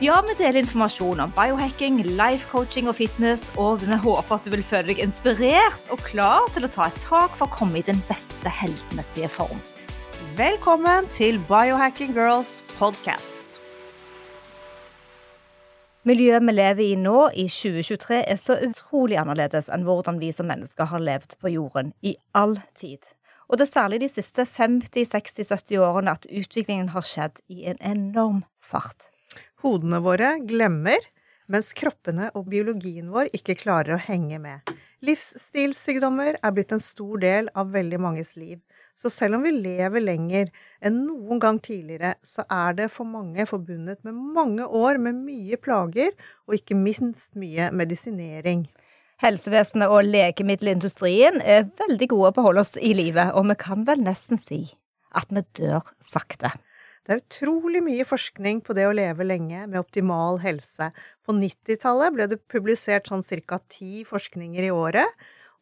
Ja, vi deler informasjon om biohacking, life coaching og fitness, og vi håper at du vil føle deg inspirert og klar til å ta et tak for å komme i den beste helsemessige form. Velkommen til Biohacking Girls podcast. Miljøet vi lever i nå, i 2023, er så utrolig annerledes enn hvordan vi som mennesker har levd på jorden i all tid. Og det er særlig de siste 50, 60, 70 årene at utviklingen har skjedd i en enorm fart. Hodene våre glemmer, mens kroppene og biologien vår ikke klarer å henge med. Livsstilssykdommer er blitt en stor del av veldig manges liv. Så selv om vi lever lenger enn noen gang tidligere, så er det for mange forbundet med mange år med mye plager, og ikke minst mye medisinering. Helsevesenet og legemiddelindustrien er veldig gode på å holde oss i live, og vi kan vel nesten si at vi dør sakte. Det er utrolig mye forskning på det å leve lenge med optimal helse. På 90-tallet ble det publisert sånn ca. ti forskninger i året,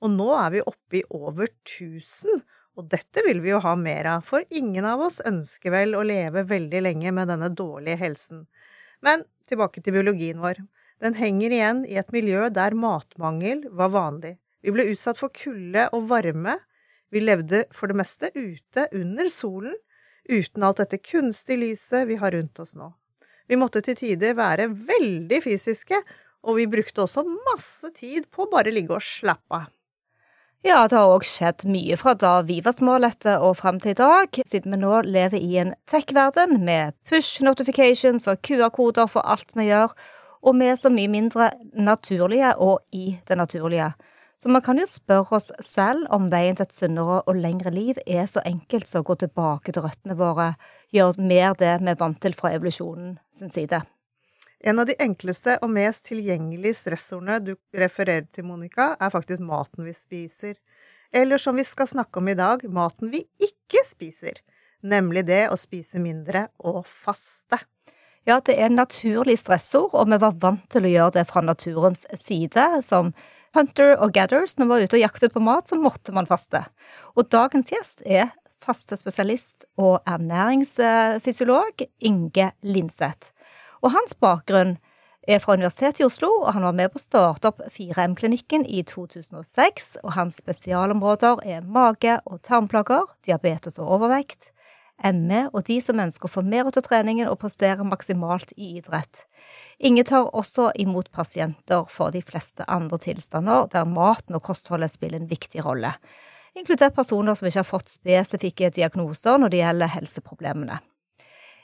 og nå er vi oppe i over 1000. Og dette vil vi jo ha mer av, for ingen av oss ønsker vel å leve veldig lenge med denne dårlige helsen. Men tilbake til biologien vår. Den henger igjen i et miljø der matmangel var vanlig. Vi ble utsatt for kulde og varme. Vi levde for det meste ute under solen, uten alt dette kunstige lyset vi har rundt oss nå. Vi måtte til tider være veldig fysiske, og vi brukte også masse tid på å bare ligge og slappe av. Ja, det har òg skjedd mye fra da vi var smålette og fram til i dag, siden vi nå lever i en tech-verden med push notifications og QR-koder for alt vi gjør, og vi er så mye mindre naturlige og i det naturlige. Så man kan jo spørre oss selv om veien til et sunnere og lengre liv er så enkelt som å gå tilbake til røttene våre, gjøre mer det vi er vant til fra evolusjonen sin side. En av de enkleste og mest tilgjengelige stressordene du refererer til, Monica, er faktisk maten vi spiser. Eller som vi skal snakke om i dag, maten vi ikke spiser. Nemlig det å spise mindre og faste. Ja, det er naturlig stressord, og vi var vant til å gjøre det fra naturens side, som hunter og gathers. Når man var ute og jaktet på mat, så måtte man faste. Og dagens gjest er fastespesialist og ernæringsfysiolog Inge Linseth. Og hans bakgrunn er fra Universitetet i Oslo, og han var med på å starte opp 4M-klinikken i 2006. Og hans spesialområder er mage- og tarmplager, diabetes og overvekt, ME og de som ønsker å få mer ut av treningen og prestere maksimalt i idrett. Inge tar også imot pasienter for de fleste andre tilstander der maten og kostholdet spiller en viktig rolle, inkludert personer som ikke har fått spesifikke diagnoser når det gjelder helseproblemene.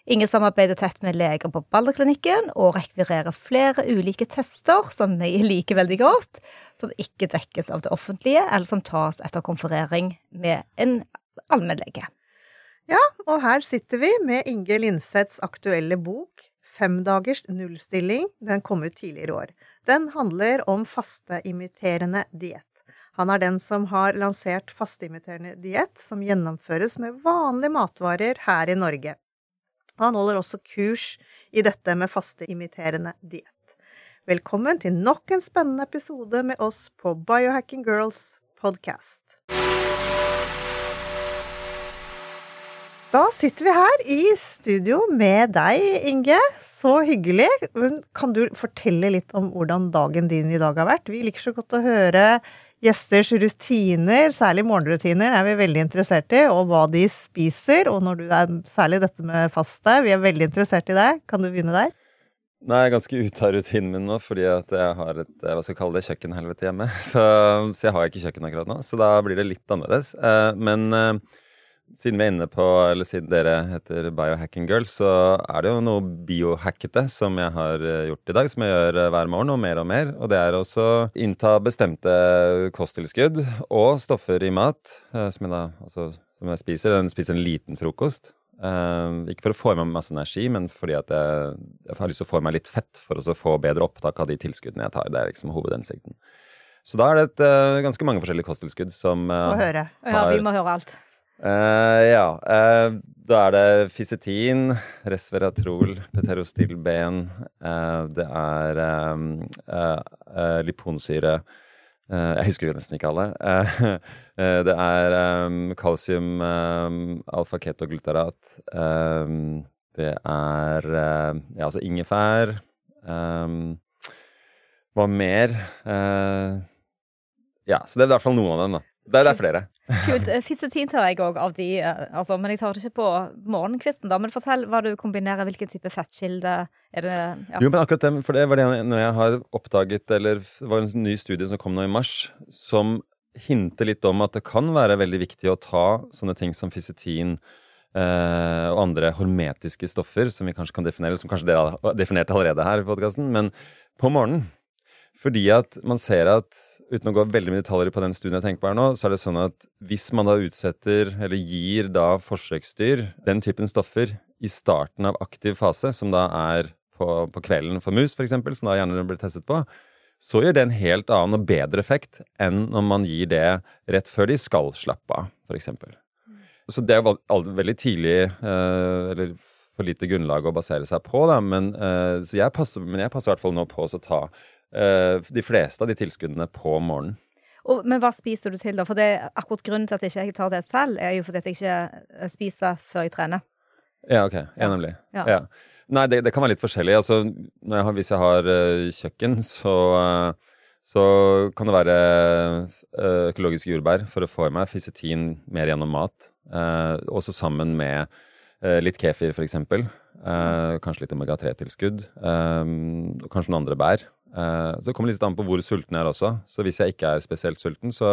Inge samarbeider tett med leger på Balderklinikken og rekvirerer flere ulike tester som vi liker veldig godt, som ikke dekkes av det offentlige, eller som tas etter konferering med en allmennlege. Ja, og her sitter vi med Inge Lindseths aktuelle bok Femdagers nullstilling. Den kom ut tidligere i år. Den handler om fasteimiterende diett. Han er den som har lansert fasteimiterende diett, som gjennomføres med vanlige matvarer her i Norge. Han holder også kurs i dette med fasteimiterende diett. Velkommen til nok en spennende episode med oss på Biohacking Girls podcast. Da sitter vi her i studio med deg, Inge. Så hyggelig. Kan du fortelle litt om hvordan dagen din i dag har vært? Vi liker så godt å høre gjesters rutiner, særlig morgenrutiner, er vi veldig interessert i, og hva de spiser. Og når du er særlig dette med faste, vi er veldig interessert i det. Kan du begynne der? Nei, jeg er ganske ute av rutinen min nå, fordi at jeg har et hva skal jeg kalle det, kjøkkenhelvete hjemme. Så, så jeg har ikke kjøkken akkurat nå, så da blir det litt annerledes. Eh, men eh, siden vi er inne på, eller siden dere heter Biohacking Girls, så er det jo noe biohackete som jeg har eh, gjort i dag, som jeg gjør eh, hver morgen, og mer og mer. Og det er også innta bestemte kosttilskudd og stoffer i mat, eh, som jeg da altså, som jeg spiser. Jeg spiser en liten frokost. Uh, ikke for å få i meg masse energi, men fordi at jeg, jeg har lyst til å få i meg litt fett for å få bedre opptak av de tilskuddene jeg tar. Det er liksom hovedhensikten. Så da er det et, uh, ganske mange forskjellige kosttilskudd som uh, Må høre. Ja, vi må høre alt. Uh, ja. Uh, da er det Fisetin, resveratrol, peterostilben. Uh, det er um, liponsyre. jeg husker nesten ikke alle. det er um, kalsium, um, alfa-ketoglutarat. Um, det er ja, altså ingefær. hva mer? ja, så det er i hvert fall noen av dem, da. Det, det er flere. Kult. Eh, Fisetin tar jeg òg av de, eh, altså, men jeg tar det ikke på morgenkvisten. da. Men fortell hva du kombinerer. Hvilken type fettkilde er det? Ja. Jo, men akkurat det, for det var det når jeg har oppdaget, eller det var en ny studie som kom nå i mars, som hinter litt om at det kan være veldig viktig å ta sånne ting som fisetin eh, og andre hormetiske stoffer, som vi kanskje kan definere, som kanskje dere har definert allerede her i podkasten, men på morgenen. Fordi at man ser at uten å gå veldig mye detaljer på den studien jeg tenker på her nå, så er det sånn at hvis man da utsetter, eller gir da forsøksdyr den typen stoffer i starten av aktiv fase, som da er på, på kvelden for mus, f.eks., som da gjerne blir testet på, så gjør det en helt annen og bedre effekt enn når man gir det rett før de skal slappe av, f.eks. Så det er veldig tidlig, eh, eller for lite grunnlag å basere seg på, da, men, eh, jeg passer, men jeg passer i hvert fall nå på å ta de fleste av de tilskuddene på morgenen. Og, men hva spiser du til, da? For det, akkurat grunnen til at jeg ikke tar det selv, er jo fordi at jeg ikke eh, spiser før jeg trener. Ja, ok. Ja, nemlig. Ja. ja. Nei, det, det, kan være litt forskjellig. Altså, jeg har, hvis jeg har uh, kjøkken, så, uh, så kan det være uh, økologiske jordbær for å få i meg fisetin mer gjennom mat. også sammen med litt kefir, f.eks. Uh, kanskje litt omega-3-tilskudd. kanskje noen andre bær. Uh, så det kommer litt an på hvor sulten jeg er også. Så hvis jeg ikke er spesielt sulten, så,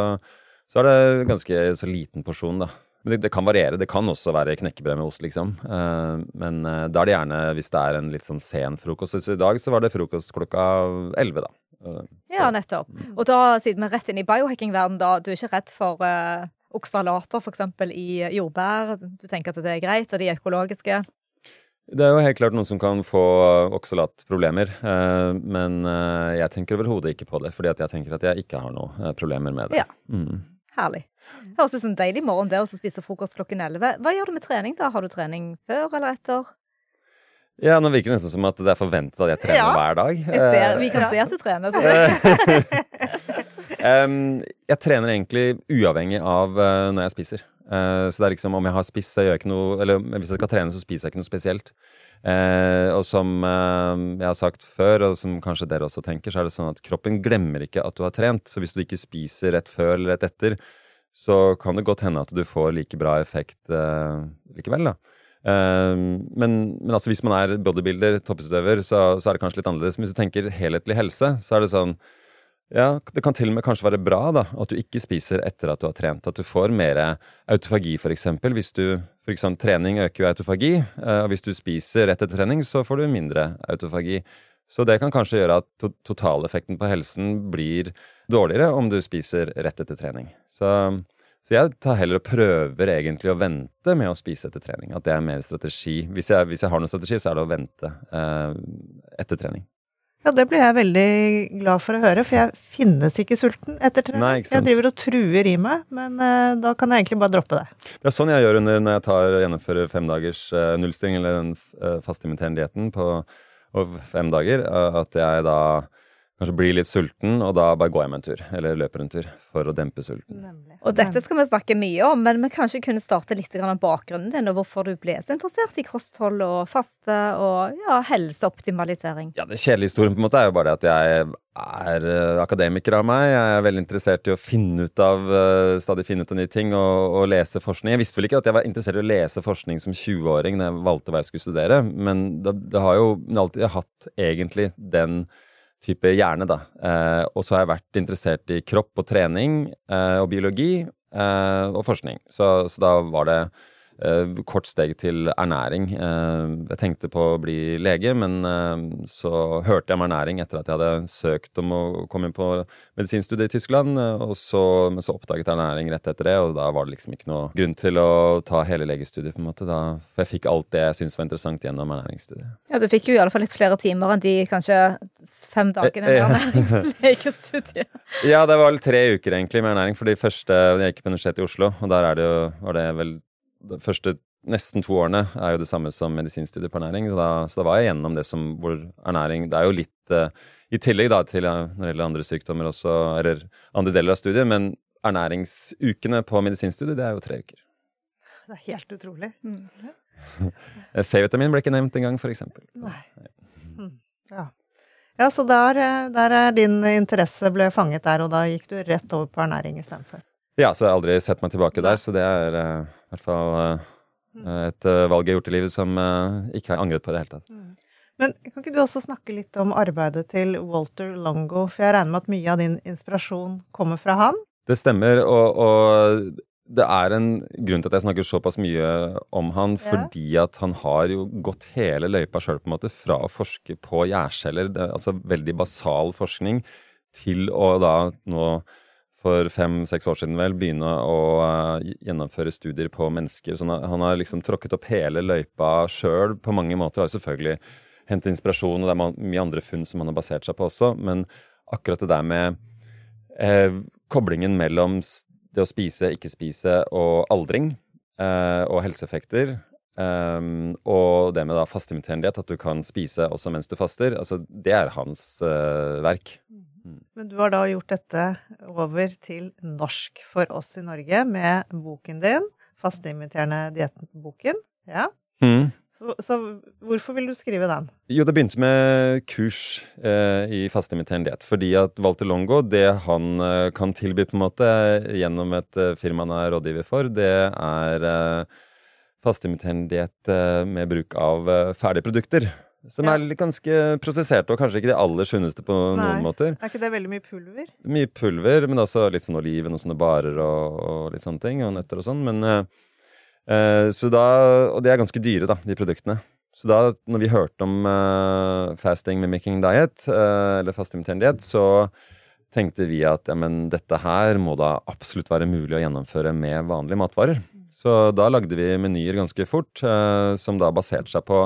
så er det ganske så liten porsjon, da. Men det, det, kan variere. Det kan også være knekkebrød med ost, liksom. Uh, men uh, da er det gjerne hvis det er en litt sånn sen frokost. Så i dag så var det frokost klokka elleve, da. ja, nettopp. Og da, siden vi er rett inn i biohacking-verden, da, du er ikke redd for oksalater f.eks. i jordbær? Du tenker at det er greit, og de er økologiske? Det er jo helt klart noen som kan få oksalatproblemer, eh, men eh, jeg tenker overhodet ikke på det, fordi at jeg tenker at jeg ikke har noe eh, problemer med det. Ja, mm. Herlig. Høres ut som en deilig morgen det å spise frokost klokken 11. Hva gjør du med trening, da? Har du trening før eller etter? Ja, nå virker det nesten som at det er forventet at jeg trener ja, hver dag. Ser, vi kan se at du trener. um, jeg trener egentlig uavhengig av uh, når jeg spiser. Uh, så det er liksom om jeg har spist, så gjør jeg ikke noe Eller hvis jeg skal trene, så spiser jeg ikke noe spesielt. Uh, og som jeg har sagt før, og som kanskje dere også tenker, så er det sånn at kroppen glemmer ikke at du har trent. Så hvis du ikke spiser rett før eller rett etter, så kan det godt hende at du får like bra effekt likevel, da. Men, men, altså hvis man er bodybuilder, toppidrettsutøver, så, så, er det kanskje litt annerledes. Men hvis du tenker helhetlig helse, så er det sånn ja, Det kan til og med kanskje være bra da, at du ikke spiser etter at du har trent. At du får mer autofagi, f.eks. Hvis du, for eksempel, trening øker jo autofagi, eh, og hvis du spiser rett etter trening, så får du mindre autofagi. Så det kan kanskje gjøre at totaleffekten på helsen blir dårligere om du spiser rett etter trening. Så, så, jeg tar heller og prøver egentlig å vente med å spise etter trening. At det er mer strategi. Hvis jeg, hvis jeg har noen strategi, så er det å vente eh, etter trening. Ja, det blir jeg veldig glad for å høre, for jeg finnes ikke sulten etter trening. Nei, jeg driver og truer i meg, men uh, da kan jeg egentlig bare droppe det. Det er sånn jeg gjør under, når jeg tar, gjennomfører femdagers uh, nullstilling, eller den uh, fastimiterende dietten på fem dager, at jeg da kanskje blir litt sulten, og da bare går jeg med en tur. Eller løper en tur for å dempe sulten. Nemlig. Og dette skal vi snakke mye om, men vi kanskje kunne starte litt om bakgrunnen din, og hvorfor du ble så interessert i kosthold og faste og ja, helseoptimalisering. Ja, det kjedelige historien på en måte er jo bare det at jeg er uh, akademiker av meg. Jeg er veldig interessert i å finne ut av uh, stadig finne ut av nye ting og, og, lese forskning. Jeg visste vel ikke at jeg var interessert i å lese forskning som 20-åring da jeg valgte hva jeg skulle studere, men det, det har jo alltid hatt egentlig den type hjerne, da. Eh, og så har jeg vært interessert i kropp og trening eh, og biologi eh, og forskning. Så, så, da var det kort steg til ernæring. Eh, jeg tenkte på å bli lege, men eh, så hørte jeg om ernæring etter at jeg hadde søkt om å komme inn på medisinstudiet i Tyskland. Og så, men så oppdaget jeg ernæring rett etter det, og da var det liksom ikke noe grunn til å ta hele legestudiet. på en måte. Da, for jeg fikk alt det jeg syntes var interessant gjennom ernæringsstudiet. Ja, Du fikk jo i alle fall litt flere timer enn de kanskje fem dagene med ernæringslegestudiet. Ja, det var vel tre uker egentlig med ernæring. For de første Jeg gikk på Universitetet i Oslo, og der er det jo, var det vel de første nesten to årene er jo det samme som medisinstudiet på ernæring. Så da, så da, var jeg gjennom det som hvor ernæring Det er jo litt uh, i tillegg da til uh, når det gjelder andre sykdommer også, eller andre deler av studiet, men ernæringsukene på medisinstudiet, det er jo tre uker. Det er helt utrolig. Mm. C-vitamin ble ikke nevnt engang, f.eks. Nei. Mm. Ja. ja, så der, eh, der er din interesse ble fanget der, og da gikk du rett over på ernæring istedenfor? Ja, så jeg har aldri sett meg tilbake der, så det er uh, i hvert fall uh, et uh, valg jeg har gjort i livet som ikke har angret på i det hele tatt. Mm. Men kan ikke du også snakke litt om arbeidet til Walter Longo, for jeg regner med at mye av din inspirasjon kommer fra han? Det stemmer, og, og det er en grunn til at jeg snakker såpass mye om han, ja. fordi at han har jo gått hele løypa sjøl, på en måte, fra å forske på gjærceller, altså veldig basal forskning, til å da nå for fem-seks år siden vel begynne å uh, gjennomføre studier på mennesker. Så han, har liksom tråkket opp hele løypa sjøl på mange måter. Har selvfølgelig hentet inspirasjon, og det er mye andre funn som han har basert seg på også. Men akkurat det der med eh, koblingen mellom det å spise, ikke spise og aldring eh, og helseeffekter Um, og det med da fasteimiterende diett, at du kan spise også mens du faster, altså det er hans uh, verk. Mm. Men du har da gjort dette over til norsk for oss i Norge med boken din, Fasteimiterende dietten-boken. Ja. Mm. Så, så, hvorfor vil du skrive den? Jo, det begynte med kurs eh, i fasteimiterende diett. Fordi at Walter Longo, det han eh, kan tilby på en måte gjennom et eh, firma han er rådgiver for, det er eh, fasteimiterende diett eh, med bruk av eh, ferdige produkter. Som ja. er ganske prosesserte, og kanskje ikke de aller sunneste på Nei. noen måter. Er ikke det veldig mye pulver? Mye pulver, men også litt sånn oliven og sånne barer og, og litt sånne ting. Og nøtter og sånn. Men uh, så da Og de er ganske dyre, da, de produktene. Så da, når vi hørte om uh, fasting mimicking diet, uh, eller fastimiterende diett, så tenkte vi at ja, men dette her må da absolutt være mulig å gjennomføre med vanlige matvarer. Mm. Så da lagde vi menyer ganske fort, som da baserte seg på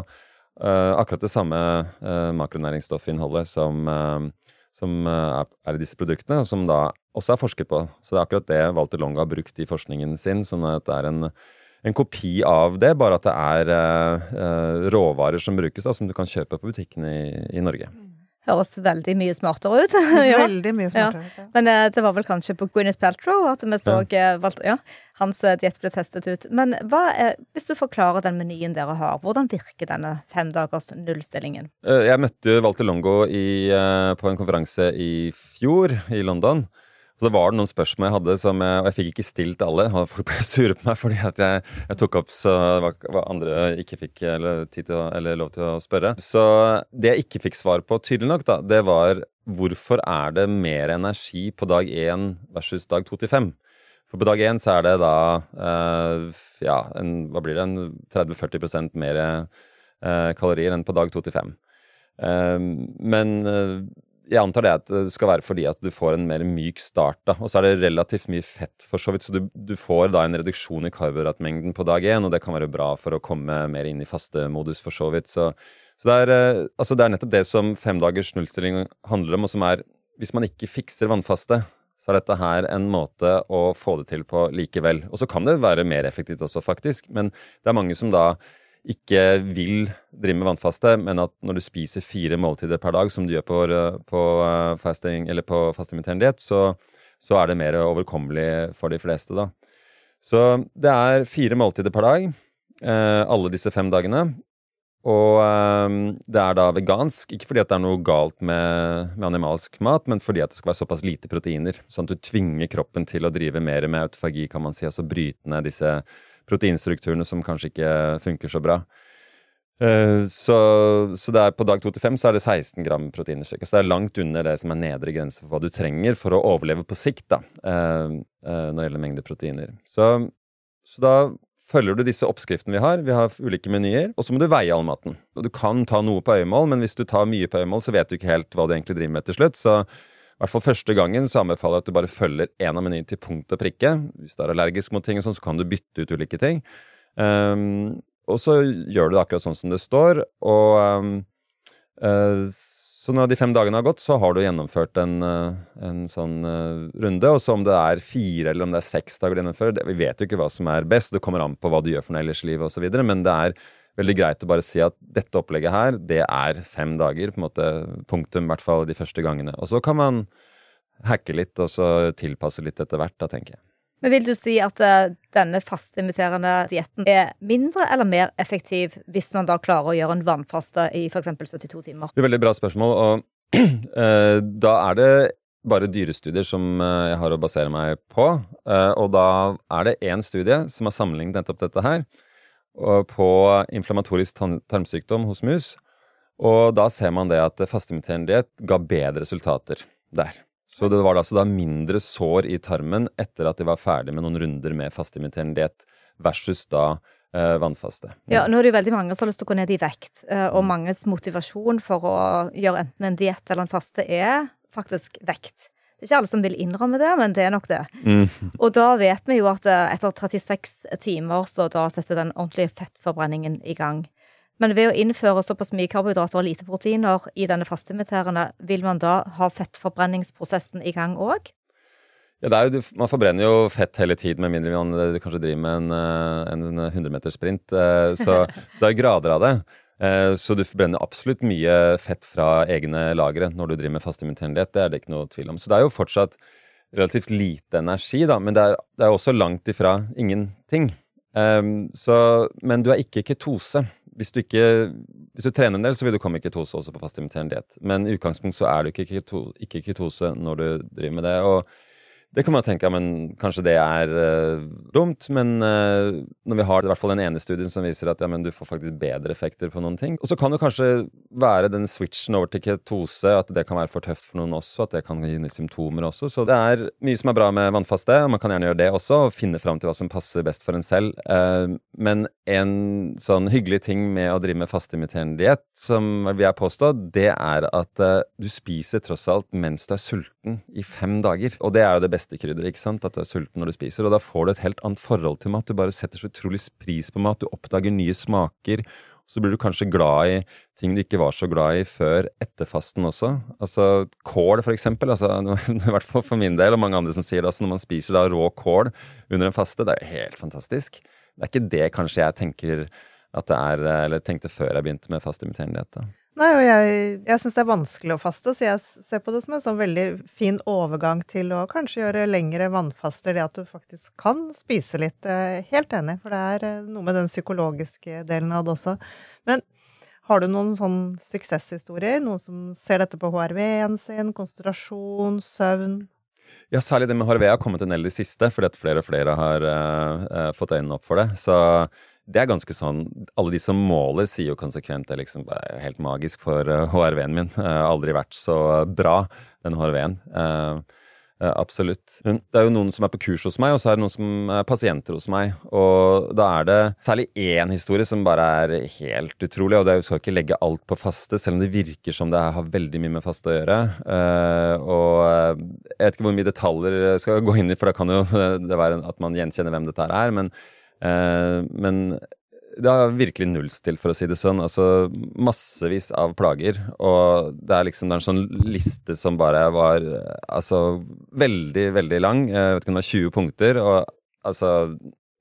Uh, akkurat det samme uh, makronæringsstoffinnholdet som, uh, som er, er, i disse produktene, og som da også er forsket på. Så det er akkurat det Walter Long har brukt i forskningen sin. sånn at det er en, en kopi av det, bare at det er råvarer som brukes, da, som du kan kjøpe på butikken i, i Norge. Høres veldig mye smartere ut. ja. Veldig mye smartere ut, ja. Men eh, det var vel kanskje på Gwyneth Paltrow at vi så ja. Eh, ja hans eh, diett ble testet ut. Men hva er, hvis du forklarer den menyen dere har, hvordan virker denne femdagers nullstillingen? Jeg møtte Walter Longo i, på en konferanse i fjor i London. Så det var noen spørsmål jeg hadde, som jeg, og jeg fikk ikke stilt alle. Folk ble sure på meg fordi at jeg, jeg tok opp så hva andre ikke fikk eller, tid til å, eller lov til å spørre. Så det jeg ikke fikk svar på, tydelig nok, da, det var hvorfor er det mer energi på dag 1 versus dag 2 til 5? For på dag 1 så er det da eh, ja, en, hva blir det, en 30-40% mer eh, kalorier enn på dag 2 til 5. Eh, men eh, jeg antar det at det skal være fordi at du får en mer myk start. da, Og så er det relativt mye fett, for så vidt, så du, du får da en reduksjon i karbohydratmengden på dag én, og det kan være bra for å komme mer inn i fastemodus, for så vidt. Så, så det, er, eh, altså det er nettopp det som femdagers nullstilling handler om, og som er Hvis man ikke fikser vannfaste, så er dette her en måte å få det til på likevel. Og så kan det være mer effektivt også, faktisk, men det er mange som da ikke vil drive med vannfaste, men at når du spiser fire måltider per dag, som du gjør på, på eh, fasting, eller på diett, så, så, er det mer overkommelig for de fleste, da. Så det er fire måltider per dag, eh, alle disse fem dagene. Og eh, det er da vegansk, ikke fordi det er noe galt med, med, animalsk mat, men fordi det skal være såpass lite proteiner, sånn at du tvinger kroppen til å drive mer med autofagi, kan man si, altså bryte ned disse proteinstrukturene som kanskje ikke funker så bra. Uh, så, så på dag 2 til 5 så er det 16 gram proteiner. Så det er langt under det som er nedre grense for hva du trenger for å overleve på sikt, da, uh, uh, når det gjelder mengde proteiner. Så, så, da følger du disse oppskriftene vi har, vi har ulike menyer, og så må du veie all maten. Og du kan ta noe på øyemål, men hvis du tar mye på øyemål, så vet du ikke helt hva du egentlig driver med til slutt. Så i hvert fall første gangen så anbefaler jeg at du bare følger én av menyene til punkt og prikke. Hvis du er allergisk mot ting, sånn, så kan du bytte ut ulike ting. Um, og så gjør du det akkurat sånn som det står. Og um, uh, så når de fem dagene har gått, så har du gjennomført en, uh, en sånn uh, runde. Og så om det er fire eller om det er seks dager du gjennomfører, det, vi vet jo ikke hva som er best. Det kommer an på hva du gjør for noe ellers i livet osv. Men det er veldig greit å bare si at dette opplegget her, det er fem dager. på en måte Punktum, i hvert fall de første gangene. Og så kan man hacke litt, og så tilpasse litt etter hvert, da, tenker jeg. Men vil du si at uh, denne fastimiterende dietten er mindre eller mer effektiv hvis man da klarer å gjøre en vannfaste i f.eks. 72 timer? Det er veldig bra spørsmål. og uh, da er det bare dyrestudier som uh, jeg har å basere meg på. og da er det én studie som har sammenlignet nettopp dette her på inflammatorisk tarmsykdom hos mus. Og da ser man det at fastimiterende diett ga bedre resultater der. Så det var altså da mindre sår i tarmen etter at de var ferdig med noen runder med fastimiterende diett, versus da eh, vannfaste. Ja, nå er det jo veldig mange som har lyst til å gå ned i vekt, eh, og mm. manges motivasjon for å gjøre enten en diett eller en faste er faktisk vekt. Det er ikke alle som vil innrømme det, men det er nok det. Mm. Og da vet vi jo at eh, etter 36 timer så da setter den ordentlige fettforbrenningen i gang. Men ved å innføre såpass mye karbohydrater og lite proteiner i denne fastimiterende, vil man da ha fettforbrenningsprosessen i gang òg? Ja, jo, man forbrenner jo fett hele tiden, med mindre man eh, kanskje driver med en, eh, en 100-metersprint. Eh, så, så det er grader av det. Så du forbrenner absolutt mye fett fra egne lagre når du driver med fastimiterende diett. Det er det ikke noe tvil om. Så det er jo fortsatt relativt lite energi, da, men det er, det er også langt ifra ingenting. Um, så, men du er ikke ketose hvis du ikke hvis du trener en del, så vil du komme i ketose også på fastimiterende diett. Men i utgangspunkt så er du ikke, keto, ikke ketose når du driver med det. og det kan man tenke, men kanskje det er uh, dumt. Men uh, når vi har i hvert fall den ene studien som viser at ja, du får faktisk bedre effekter på noen ting. Og så kan det kanskje være den switchen over til ketose, at det kan være for tøft for noen også. At det kan gi symptomer også. Så det er mye som er bra med vannfaste, og man kan gjerne gjøre det også. Og finne fram til hva som passer best for en selv. Uh, men en sånn hyggelig ting med å drive med fasteimiterende diett, som vil jeg påstå, det er at du spiser tross alt mens du er sulten i fem dager. Og det er jo det beste beste ikke sant? At du er sulten når du spiser. Og da får du et helt annet forhold til mat. Du bare setter så utrolig pris på mat. Du oppdager nye smaker. Så blir du kanskje glad i ting du ikke var så glad i før etter fasten også. Altså kål, for eksempel. Altså, I hvert fall for min del, og mange andre som sier det. Altså, når man spiser da rå kål under en faste, det er jo helt fantastisk. Det er ikke det kanskje jeg tenker at det er, eller tenkte før jeg begynte med fastimiterende diett. Nei, og jeg, jeg syns det er vanskelig å faste, så jeg ser på det som en sånn veldig fin overgang til å kanskje gjøre lengre vannfaster, det at du faktisk kan spise litt. Helt enig, for det er eh, noe med den psykologiske delen av det også. Men har du noen sånn suksesshistorier? Noen som ser dette på HRV-en sin? Konsentrasjon, søvn? Ja, særlig det med HRV har kommet en del i det siste, fordi at flere og flere har uh, fått øynene opp for det. Så det er ganske sånn Alle de som måler, sier jo konsekvent det liksom er helt magisk for uh, eh, HRV-en min. Uh, aldri vært så bra, den HRV-en. Uh, absolutt. Det er jo noen som er på kurs hos meg, og så er det noen som er pasienter hos meg. Og da er det særlig én historie som bare er helt utrolig. Og det er jo skal ikke legge alt på faste, selv om det virker som det har veldig mye med faste å gjøre. og jeg vet ikke hvor mye detaljer jeg skal gå inn i, for da kan jo det være at man gjenkjenner hvem dette er. men Eh, men det har virkelig nullstilt, for å si det sånn. Altså massevis av plager. Og det er liksom det er en sånn liste som bare var altså veldig, veldig lang. Jeg vet ikke om det var 20 punkter. Og altså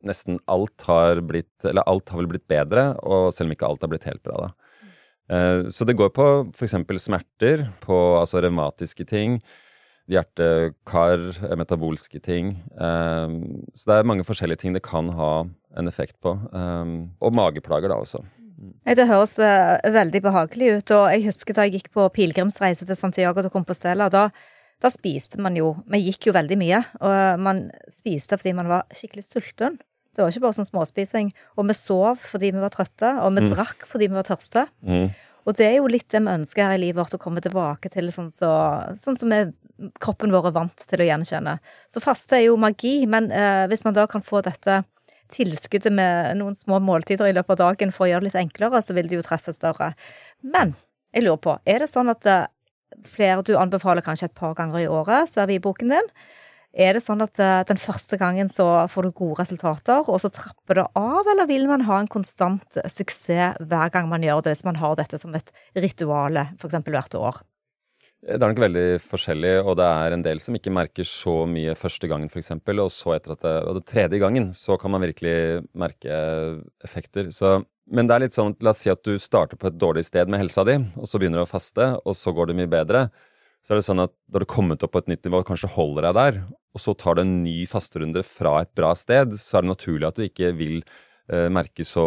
nesten alt har blitt Eller alt har vel blitt bedre, og selv om ikke alt har blitt helt bra, da. Eh, så det går på f.eks. smerter, på altså revmatiske ting hjerte, kar, metabolske ting. Um, så det er mange forskjellige ting det kan ha en effekt på. Um, og mageplager, da også. Det høres uh, veldig behagelig ut. Og jeg husker da jeg gikk på pilegrimsreise til Santiago de Compostela. Da, da spiste man jo Vi gikk jo veldig mye. Og man spiste fordi man var skikkelig sulten. Det var ikke bare sånn småspising. Og vi sov fordi vi var trøtte, og vi mm. drakk fordi vi var tørste. Mm. Og det er jo litt det vi ønsker her i livet vårt, å komme tilbake til sånn, så, sånn som kroppen vår er vant til å gjenkjenne. Så faste er jo magi, men eh, hvis man da kan få dette tilskuddet med noen små måltider i løpet av dagen for å gjøre det litt enklere, så vil det jo treffe større. Men jeg lurer på, er det sånn at det, flere du anbefaler kanskje et par ganger i året, ser vi i boken din? Er det sånn at eh, den første gangen så får du gode resultater, og så trapper det av, eller vil man ha en konstant suksess hver gang man gjør det, hvis man har dette som et rituale, f.eks. hvert år? Det er nok veldig forskjellig, og det er en del som ikke merker så mye første gangen, f.eks. Og så etter at det, og det tredje gangen, så kan man virkelig merke effekter. Så, men det er litt sånn, la oss si at du starter på et dårlig sted med helsa di, og så begynner du å faste, og så går det mye bedre så er det sånn at da du har kommet opp på et nytt nivå, kanskje holder deg der, og så tar du en ny fasterunde fra et bra sted, så er det naturlig at du ikke vil eh, merke så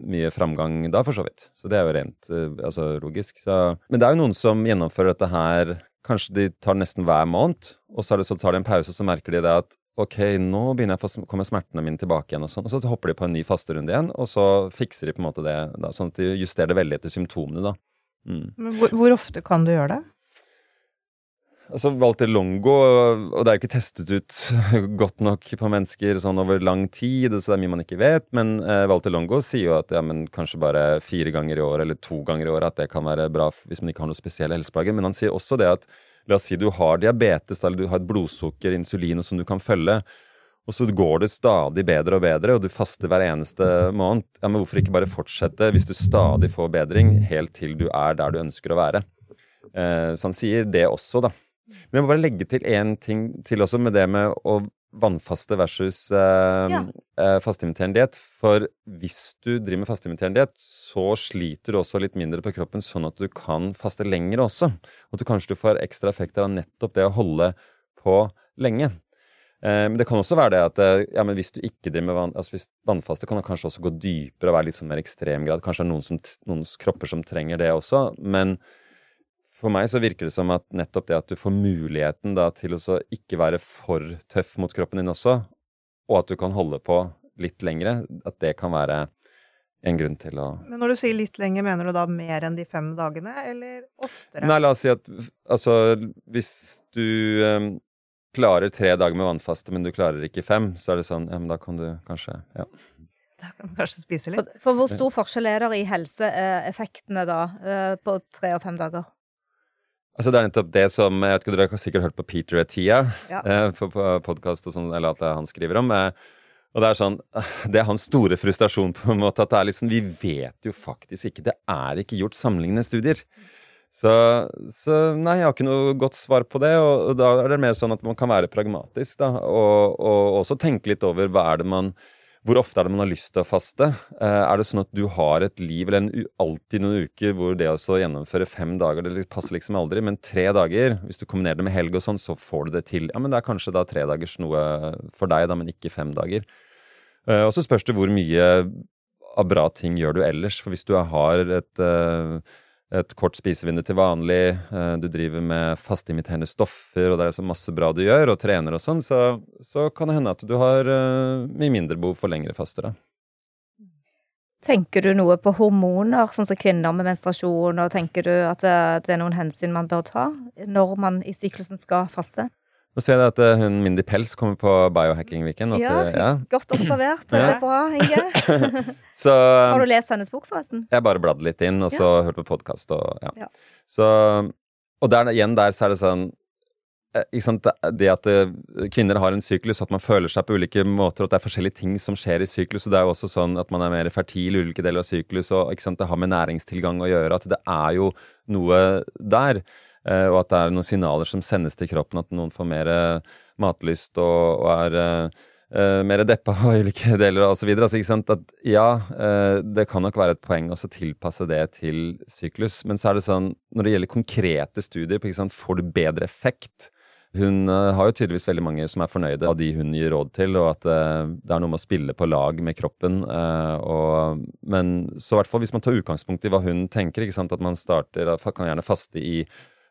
mye framgang da, for så vidt. Så det er jo rent eh, altså, logisk. Så. Men det er jo noen som gjennomfører dette her Kanskje de tar nesten hver måned, og så, det, så tar de en pause, og så merker de det at ok, nå begynner jeg å komme smertene mine tilbake igjen, og sånn. Og så hopper de på en ny fasterunde igjen, og så fikser de på en måte det, da, sånn at de justerer det veldig etter symptomene, da. Mm. Men hvor, hvor ofte kan du gjøre det? Altså, Walter Longo, og det er jo ikke testet ut godt nok på mennesker sånn over lang tid, så det er mye man ikke vet, men eh, Walter Longo sier jo at ja, men kanskje bare fire ganger i år eller to ganger i år at det kan være bra hvis man ikke har noen spesielle helseplager. Men han sier også det at la oss si du har diabetes eller du har et blodsukker, insulin som du kan følge, og så går det stadig bedre og bedre, og du faster hver eneste måned. Ja, men hvorfor ikke bare fortsette hvis du stadig får bedring, helt til du er der du ønsker å være? Eh, så han sier det også, da. Men jeg må bare legge til én ting til også, med det med å vannfaste versus eh, ja. eh, fastimiterende diett. For hvis du driver med fastimiterende diett, så sliter du også litt mindre på kroppen, sånn at du kan faste lenger også. Og at du kanskje får ekstra effekter av nettopp det å holde på lenge. Eh, men det kan også være det at eh, ja, hvis du ikke driver med vann, altså hvis vannfaste, kan det kanskje også gå dypere og være litt sånn mer ekstremgrad. Kanskje det er noen, som, noen kropper som trenger det også. men for meg så virker det som at nettopp det at du får muligheten da til å ikke være for tøff mot kroppen din også, og at du kan holde på litt lengre, at det kan være en grunn til å Men når du sier litt lenger, mener du da mer enn de fem dagene, eller oftere? Nei, la oss si at altså hvis du um, klarer tre dager med vannfaste, men du klarer ikke fem, så er det sånn Ja, men da kan du kanskje Ja. Da kan du kanskje spise litt. For, for hvor stor forskjell er det i helseeffektene da, eh, på tre og fem dager? Altså Det er nettopp det som jeg vet ikke, Dere har sikkert hørt på Peter Etia ja. eh, på, på podkast sånn, eller at han skriver om. Eh, og Det er sånn, det er hans store frustrasjon, på en måte, at det er liksom, vi vet jo faktisk ikke Det er ikke gjort sammenlignende studier. Så, så, nei, jeg har ikke noe godt svar på det. Og, og da er det mer sånn at man kan være pragmatisk, da. Og, og også tenke litt over hva er det man hvor ofte er det man har lyst til å faste? Eh, er det sånn at du har et liv, eller en, alltid noen uker, hvor det å gjennomføre fem dager det passer liksom aldri, men tre dager, hvis du kombinerer det med helg og sånn, så får du det til. Ja, men det er kanskje da tre dagers noe for deg, da, men ikke fem dager. Eh, og så spørs det hvor mye av bra ting gjør du ellers. For hvis du har et uh, et kort spisevindu til vanlig, eh, du driver med fastimiterende stoffer, og det er så masse bra du gjør, og trener og sånn, så, så kan det hende at du har uh, mye mindre behov for lengre faster. Tenker du noe på hormoner, sånn som kvinner med menstruasjon, og tenker du at det er noen hensyn man bør ta når man i syklusen skal faste? Nå ser jeg at uh, hun Mindy Pels kommer på Biohacking-weekend. Ja, ja, godt observert. Det er bra, Inge. så, Har du lest hennes bok, forresten? Jeg bare bladde litt inn, og så ja. hørte på podkast. Og, ja. Så, og der, igjen der så er det sånn eh, det at kvinner har en syklus, at man føler seg på ulike måter, at det er forskjellige ting som skjer i syklus. og Det er jo også sånn at man er mer fertil i ulike deler av syklus, og det har med næringstilgang å gjøre. At det er jo noe der. Eh, og at det er noen signaler som sendes til kroppen, at noen får mer eh, matlyst og, og er uh, mer deppa og ulike deler osv. Altså, ja, uh, det kan nok være et poeng å tilpasse det til syklus. Men så er det sånn, når det gjelder konkrete studier på får du bedre effekt Hun har jo tydeligvis veldig mange som er fornøyde av de hun gir råd til, og at det er noe med å spille på lag med kroppen. Og, men så i hvert fall hvis man tar utgangspunkt i hva hun tenker, at man starter, kan gjerne faste i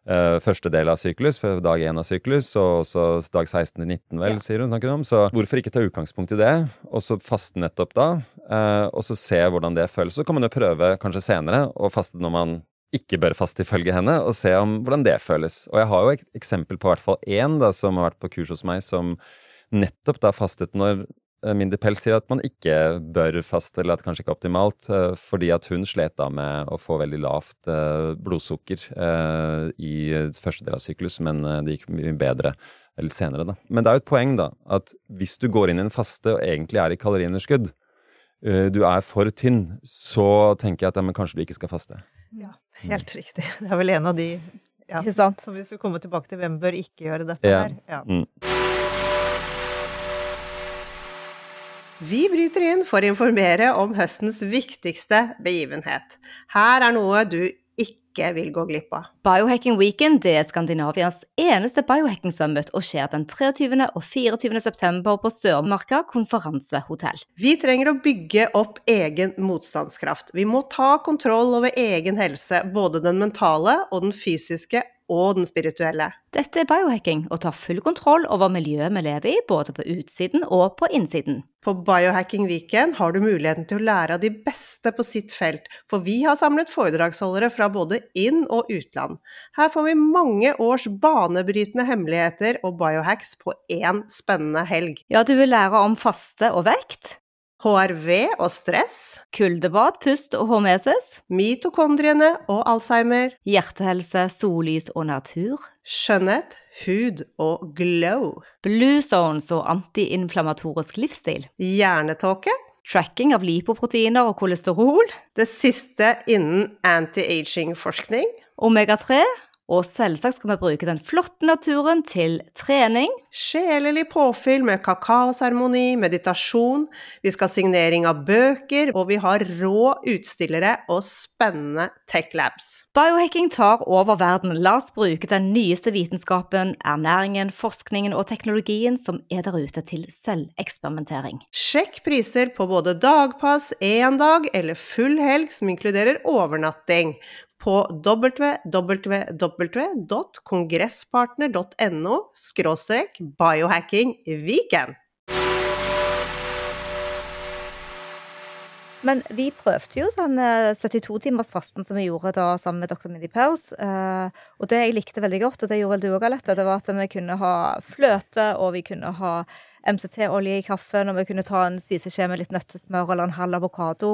Uh, første del av syklus, for dag én av syklus, og så dag 16 til 19, vel, ja. sier hun snakker om. Så hvorfor ikke ta utgangspunkt i det, og så faste nettopp da, uh, og så se hvordan det føles. Så kan man jo prøve kanskje senere å faste når man ikke bør faste ifølge henne, og se om hvordan det føles. Og jeg har jo et eksempel på hvert fall én da, som har vært på kurs hos meg, som nettopp da fastet når mindre pels, sier at man ikke bør faste, eller at det kanskje ikke er optimalt, fordi at hun slet da med å få veldig lavt blodsukker i første del av syklus, men det gikk mye bedre litt senere, da. Men det er jo et poeng, da, at hvis du går inn i en faste og egentlig er i kaloriunderskudd, du er for tynn, så tenker jeg at ja, men kanskje du ikke skal faste. Ja, helt riktig. Det er vel en av de ja, Ikke sant? Så hvis vi kommer tilbake til hvem bør ikke gjøre dette Ja. her ja. Mm. Vi bryter inn for å informere om høstens viktigste begivenhet. Her er noe du ikke vil gå glipp av. Biohacking Weekend er Skandinavias eneste biohacking summit og skjer den 23. og 24. september på Sørmarka konferansehotell. Vi trenger å bygge opp egen motstandskraft. Vi må ta kontroll over egen helse, både den mentale og den fysiske og den spirituelle. Dette er biohacking og tar full kontroll over miljøet vi lever i, både på utsiden og på innsiden. På Biohacking Weekend har du muligheten til å lære av de beste på sitt felt, for vi har samlet foredragsholdere fra både inn- og utland. Her får vi mange års banebrytende hemmeligheter og biohacks på én spennende helg. Ja, du vil lære om faste og vekt, HRV og stress, kuldebad, pust og hormesis, mitokondriene og Alzheimer, hjertehelse, sollys og natur, skjønnhet, hud og glow, blue zones og antiinflamatorisk livsstil, hjernetåke, tracking av lipoproteiner og kolesterol, det siste innen anti-aging-forskning, omega-3, og selvsagt skal vi bruke den flotte naturen til trening, Sjelelig påfyll med kakaoseremoni, meditasjon, vi skal ha signering av bøker, og vi har rå utstillere og spennende tech labs. Biohacking tar over verden. La oss bruke den nyeste vitenskapen, ernæringen, forskningen og teknologien som er der ute til selveksperimentering. Sjekk priser på både dagpass, én dag eller full helg som inkluderer overnatting på www.kongresspartner.no skråstrek biohackingweekend. Men vi prøvde jo den 72-timersfasten som vi gjorde da sammen med Dr. Mindy Pels. eh, Og det jeg likte veldig godt, og det gjorde vel du òg, Alette, det var at vi kunne ha fløte, og vi kunne ha MCT-olje i kaffen, og vi kunne ta en spiseskje med litt nøttesmør eller en halv avokado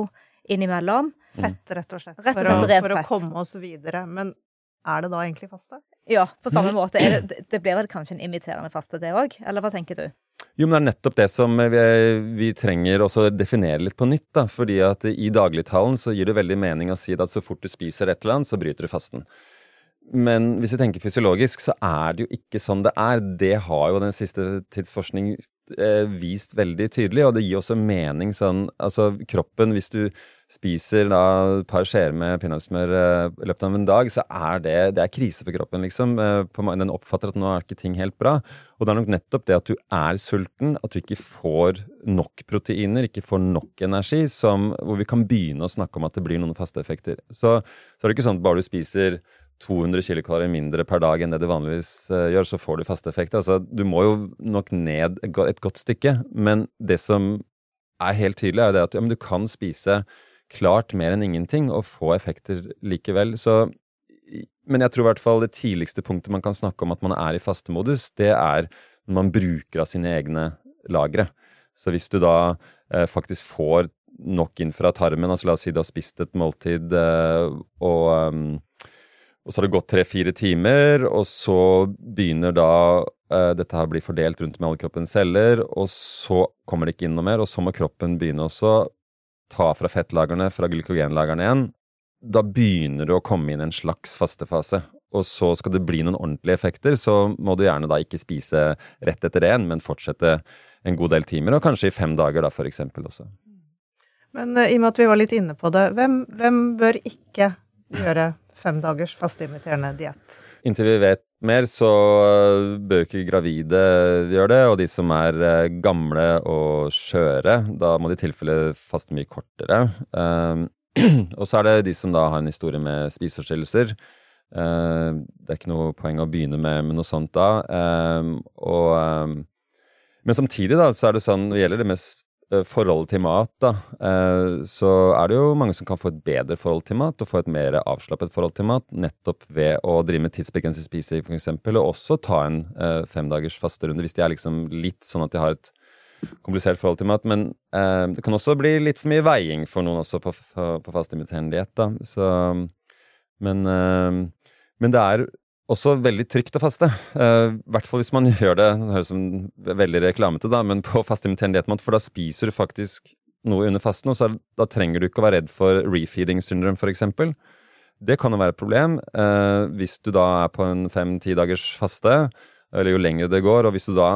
innimellom. Fett, rett og slett. Rett og for, å, rent for å komme oss videre. Men er det da egentlig faste? Ja, på samme måte. Er det, det blir vel kanskje en imiterende faste, det òg? Eller hva tenker du? Jo, men det er nettopp det som vi, vi trenger å definere litt på nytt. da, fordi at i dagligtalen så gir det veldig mening å si at så fort du spiser et eller annet, så bryter du fasten. Men hvis vi tenker fysiologisk, så er det jo ikke sånn det er. Det har jo den siste tids forskning eh, vist veldig tydelig, og det gir også mening sånn Altså, kroppen, hvis du spiser da et par skjeer med peanøttsmør eh, i løpet av en dag, så er det, det er krise for kroppen, liksom. Eh, den oppfatter at nå er ikke ting helt bra. Og det er nok nettopp det at du er sulten, at du ikke får nok proteiner, ikke får nok energi, som, hvor vi kan begynne å snakke om at det blir noen faste effekter. Så, så er det ikke sånn at bare du spiser 200 kcal mindre per dag enn det du vanligvis eh, gjør, så får du faste effekter. Altså, du må jo nok ned et, godt stykke. Men det som er helt tydelig, er jo det at ja, du kan spise klart mer enn ingenting og få effekter likevel. Så, men jeg tror i hvert fall det tidligste punktet man kan snakke om at man er i fastemodus, det er når man bruker av sine egne lagre. Så hvis du da eh, faktisk får nok inn fra tarmen, altså la oss si du har spist et måltid eh, og ehm, og så har det gått tre-fire timer, og så begynner da eh, dette her bli fordelt rundt med alle kroppens celler, og så kommer det ikke inn noe mer, og så må kroppen begynne også ta fra fettlagrene, fra glykogenlagrene igjen. Da begynner det å komme inn en slags fastefase. Og så skal det bli noen ordentlige effekter, så må du gjerne da ikke spise rett etter det men fortsette en god del timer, og kanskje i fem dager da, for eksempel også. Men eh, i og med at vi var litt inne på det, hvem, hvem bør ikke gjøre fem dagers fasteimiterende diett? Inntil vi vet mer, så øh, bør ikke gravide gjøre det. Og de som er øh, gamle og skjøre, da må de i tilfelle faste mye kortere. Um, og så er det de som da har en historie med spiseforstyrrelser. Det er ikke noe poeng å begynne med, med noe sånt da. Og, men samtidig da, så er det sånn, når det gjelder det eh, forholdet til mat, da, eh, så er det jo mange som kan få et bedre forhold til mat, og få et mer avslappet forhold til mat, nettopp ved å drive med tidsbegrenset spising, f.eks., og også ta en eh, femdagers fasterunde, hvis de er liksom litt sånn at de har et komplisert forhold til mat. Men eh, det kan også bli litt for mye veiing for noen også på, på, på fastimiterende diett, Men, eh, men det er også veldig trygt å faste. I hvert fall hvis man gjør det Det høres som veldig reklamete, da, men på fastimiterende diettmat, for da spiser du faktisk noe under fasten, og så, da trenger du ikke å være redd for refeeding syndrome, f.eks. Det kan jo være et problem uh, hvis du da er på en fem-ti dagers faste, eller jo lengre det går, og hvis du da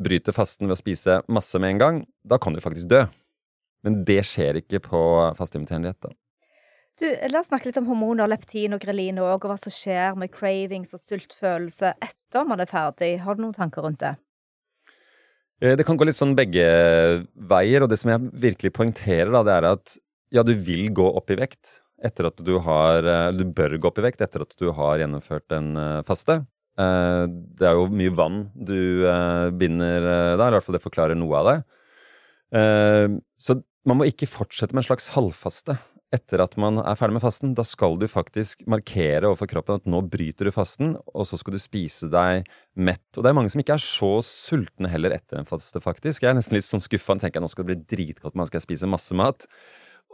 bryter fasten ved å spise masse med en gang, da kan du faktisk dø. Men det skjer ikke på fastimiterende diett. Du, La oss snakke litt om hormoner, leptin og grelin òg, og hva som skjer med cravings og sultfølelse etter man er ferdig. Har du noen tanker rundt det? Eh, det kan gå litt sånn begge veier, og det som jeg virkelig poengterer, da, det er at ja, du vil gå opp i vekt etter at du har eh, Du bør gå opp i vekt etter at du har gjennomført en eh, faste. Det er jo mye vann du binder der, i hvert fall det forklarer noe av det. Så man må ikke fortsette med en slags halvfaste etter at man er ferdig med fasten, da skal du faktisk markere overfor kroppen at nå bryter du fasten, og så skal du spise deg mett. Og det er mange som ikke er så sultne heller etter en faste, faktisk. Jeg er nesten litt sånn skuffa. Tenker at nå skal det bli dritgodt, man skal spise masse mat.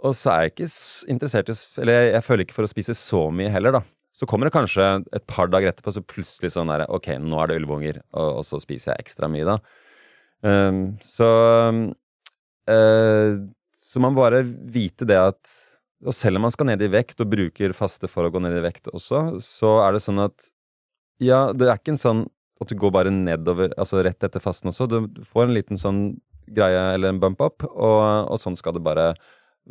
Og så er jeg ikke interessert i Eller jeg, føler ikke for å spise så mye heller, da. Så kommer det kanskje et par dager etterpå, så plutselig sånn der Ok, nå er det ulvunger, og, og så spiser jeg ekstra mye, da. Um, så uh, Så man bare vite det at og selv om man skal ned i vekt og bruker faste for å gå ned i vekt også, så er det sånn at ja, det er ikke en sånn at du går bare nedover, altså rett etter fasten også. Du får en liten sånn greie eller en bump up, og, og sånn skal det bare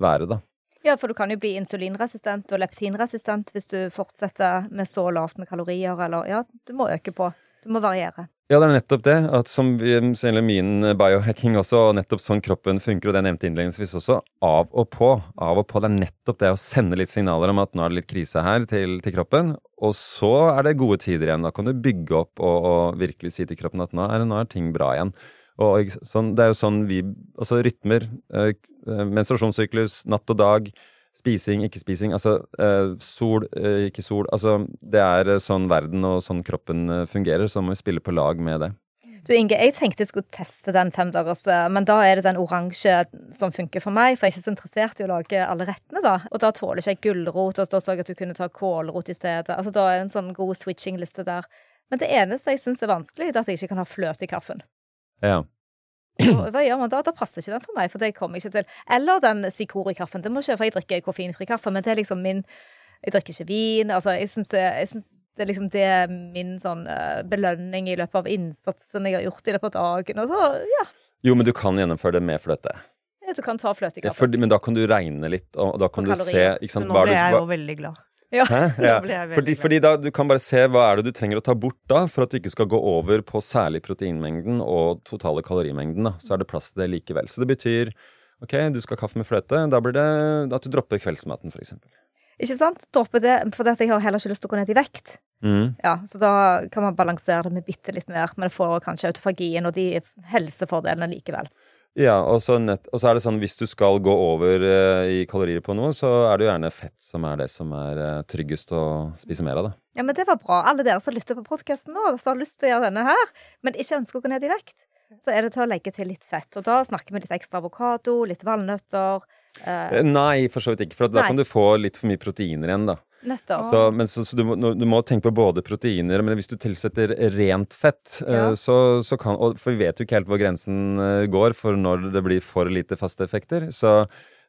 være, da. Ja, for du kan jo bli insulinresistent og leptinresistent hvis du fortsetter med så lavt med kalorier, eller ja, du må øke på. Du må variere. Ja, det er nettopp det. at Som min biohacking også, og nettopp sånn kroppen funker, og det jeg nevnte innledningsvis også, av og på. Av og på. Det er nettopp det å sende litt signaler om at nå er det litt krise her til, til kroppen. Og så er det gode tider igjen. Da kan du bygge opp og, og virkelig si til kroppen at nå er, nå er ting bra igjen. Og sånn, Det er jo sånn vi Altså rytmer, øh, menstruasjonssyklus, natt og dag Spising, ikke spising. Altså eh, sol, eh, ikke sol. Altså det er eh, sånn verden og sånn kroppen fungerer, så må vi spille på lag med det. Du Inge, jeg tenkte jeg skulle teste den femdagers, men da er det den oransje som funker for meg. For jeg er ikke så interessert i å lage alle rettene, da. Og da tåler ikke jeg gulrot, og da så jeg at du kunne ta kålrot i stedet. Altså da er det en sånn god switching-liste der. Men det eneste jeg syns er vanskelig, er at jeg ikke kan ha fløte i kaffen. Ja. Og hva gjør man da? Da passer ikke den for meg, for det kommer jeg ikke til. Eller den Sikori-kaffen. Det må ikke, for jeg drikker koffeinfri kaffe, men det er liksom min Jeg drikker ikke vin. Altså, jeg syns det, det, er liksom det er min sånn uh, belønning i løpet av innsatsen jeg har gjort i løpet av dagen. Og så, ja. Jo, men du kan gjennomføre det med fløte. Ja, du kan ta fløte i kaffen. Ja, for, men da kan du regne litt, og da kan og du se ikke sant, nå ble jeg jo veldig glad. Ja. ja. Fordi, fordi, da, Du kan bare se hva er det du trenger å ta bort da, for at du ikke skal gå over på særlig proteinmengden og totale kalorimengden. da, Så er det plass til det likevel. Så det betyr ok, du skal ha kaffe med fløte. Da blir det at du dropper kveldsmaten, f.eks. Ikke sant? Droppe det, for jeg har heller ikke lyst til å gå ned i vekt. Mm. Ja, Så da kan man balansere det med bitte litt mer, men får kanskje autofagien og de helsefordelene likevel. Ja, og så, nett, og så, er det sånn hvis du skal gå over uh, i kalorier på noe, så er det jo gjerne fett som er det som er uh, tryggest å spise mer av. da. Ja, men det var bra. Alle dere som lytter på podkasten nå, som har lyst til å gjøre denne her, men ikke ønsker å gå ned i vekt, så er det til å legge til litt fett. Og da snakker vi litt ekstra avokado, litt valnøtter. Uh, Nei, for så vidt ikke. For da kan du få litt for mye proteiner igjen, da. Så, men så, så du, må, du, må, tenke på både proteiner, men hvis du tilsetter rent fett, eh, ja. så, så, kan og, For vi vet jo ikke helt hvor grensen eh, går for når det blir for lite faste effekter. Så,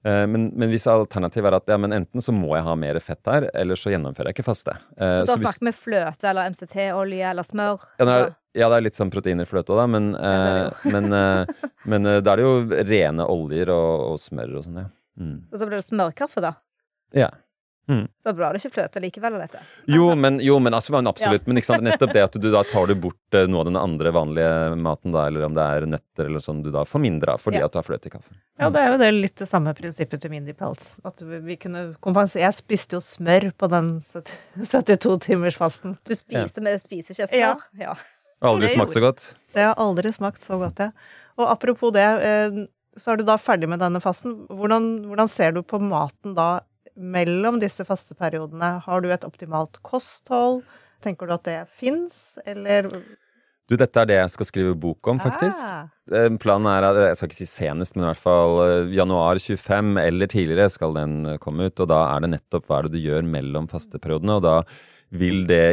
eh, men, men, hvis alternativet er at ja, men enten så må jeg ha mer fett her, eller så gjennomfører jeg ikke faste. da snakker vi fløte eller MCT-olje eller smør? Ja, er, ja, det er litt sånn proteiner i fløte òg, da, men, ja, men, men da er det jo rene oljer og, og smør og sånn, ja. Mm. Så da blir det smørkaffe, da? Ja. Mm. Det var bra det ikke fløte likevel av dette. Jo, men, jo, men altså, absolutt. Ja. Men sant, nettopp det at du da tar du bort uh, noe av den andre vanlige maten, da, eller om det er nøtter eller sånn, du da får mindre av fordi ja. at du har fløte i kaffen. Ja, det er jo det litt det samme prinsippet til Mindy Pels. At vi kunne kompensere Jeg spiste jo smør på den 72-timersfasten. Du spiser, ja. med spiser ikke smør? Ja. Aldri smakt så godt? Det har aldri smakt så godt, ja. Og apropos det, eh, så er du da ferdig med denne fasten. Hvordan, hvordan ser du på maten da mellom disse faste periodene? Har du et optimalt kosthold? Tenker du at det fins, eller Du, dette er det jeg skal skrive bok om, faktisk. Ah. Eh, Planen er at, jeg skal ikke si senest, men i hvert fall eh, januar 25 eller tidligere skal den eh, komme ut. Og da er det nettopp hva er det du gjør mellom fasteperiodene. Og da vil det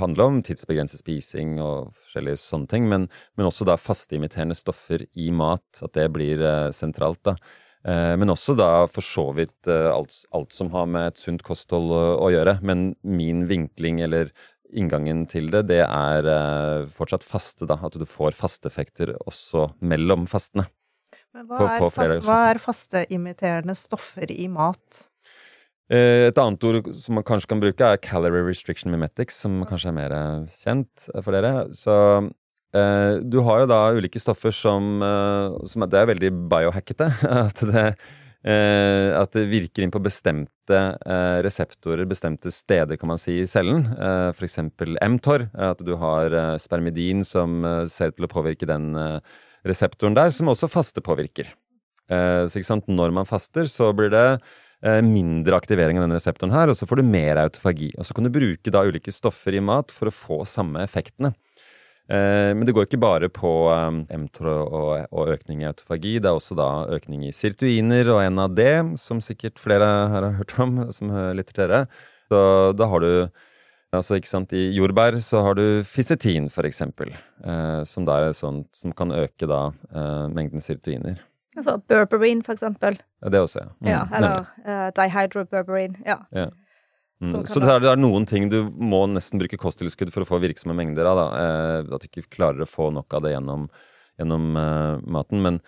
handle om tidsbegrenset spising og forskjellige sånne ting. Men, men også da fasteimiterende stoffer i mat. At det blir sentralt, da. Eh, Men også da for så vidt eh, alt, alt som har med et sunt kosthold å, å gjøre. Men min vinkling eller inngangen til det, det er eh, fortsatt faste, da. At du får fasteeffekter også mellom fastene. Men hva På- er, fast, hva er fasteimiterende stoffer i mat? Eh, Et annet ord som man kanskje kan bruke, er calorie restriction mimetics, som kanskje er mer eh, kjent eh, for dere. Så eh, du har jo da ulike stoffer som, eh, som Det er veldig biohackete. At det, eh, at det virker inn på bestemte eh, reseptorer, bestemte steder, kan man si, i cellen. Eh, F.eks. mTOR. At du har eh, spermidin som eh, ser ut til å påvirke den eh, reseptoren der, som også faste påvirker. Eh, så ikke sant, når man faster, så blir det eh, mindre aktivering av denne reseptoren her, og så får du mer autofagi. Og så kan du bruke da ulike stoffer i mat for å få samme effektene. Eh, men det går ikke bare på um, mTOR og, og økning i autofagi. Det er også da økning i sirtuiner og NAD, som sikkert flere her har hørt om, som lytter til dere. Så da har du Altså, ikke sant, I jordbær så har du fisetin, for eksempel, eh, som der er sånt som kan øke da eh, mengden sirtuiner. Altså berberine, for eksempel. Ja, det også, ja. Mm, Ja, eller uh, dihydroberberine. Ja. Mm. Så det er, det er noen ting du må nesten bruke kosttilskudd for å få virksomme mengder av. Eh, at du ikke klarer å få nok av det gjennom, gjennom eh, maten. Men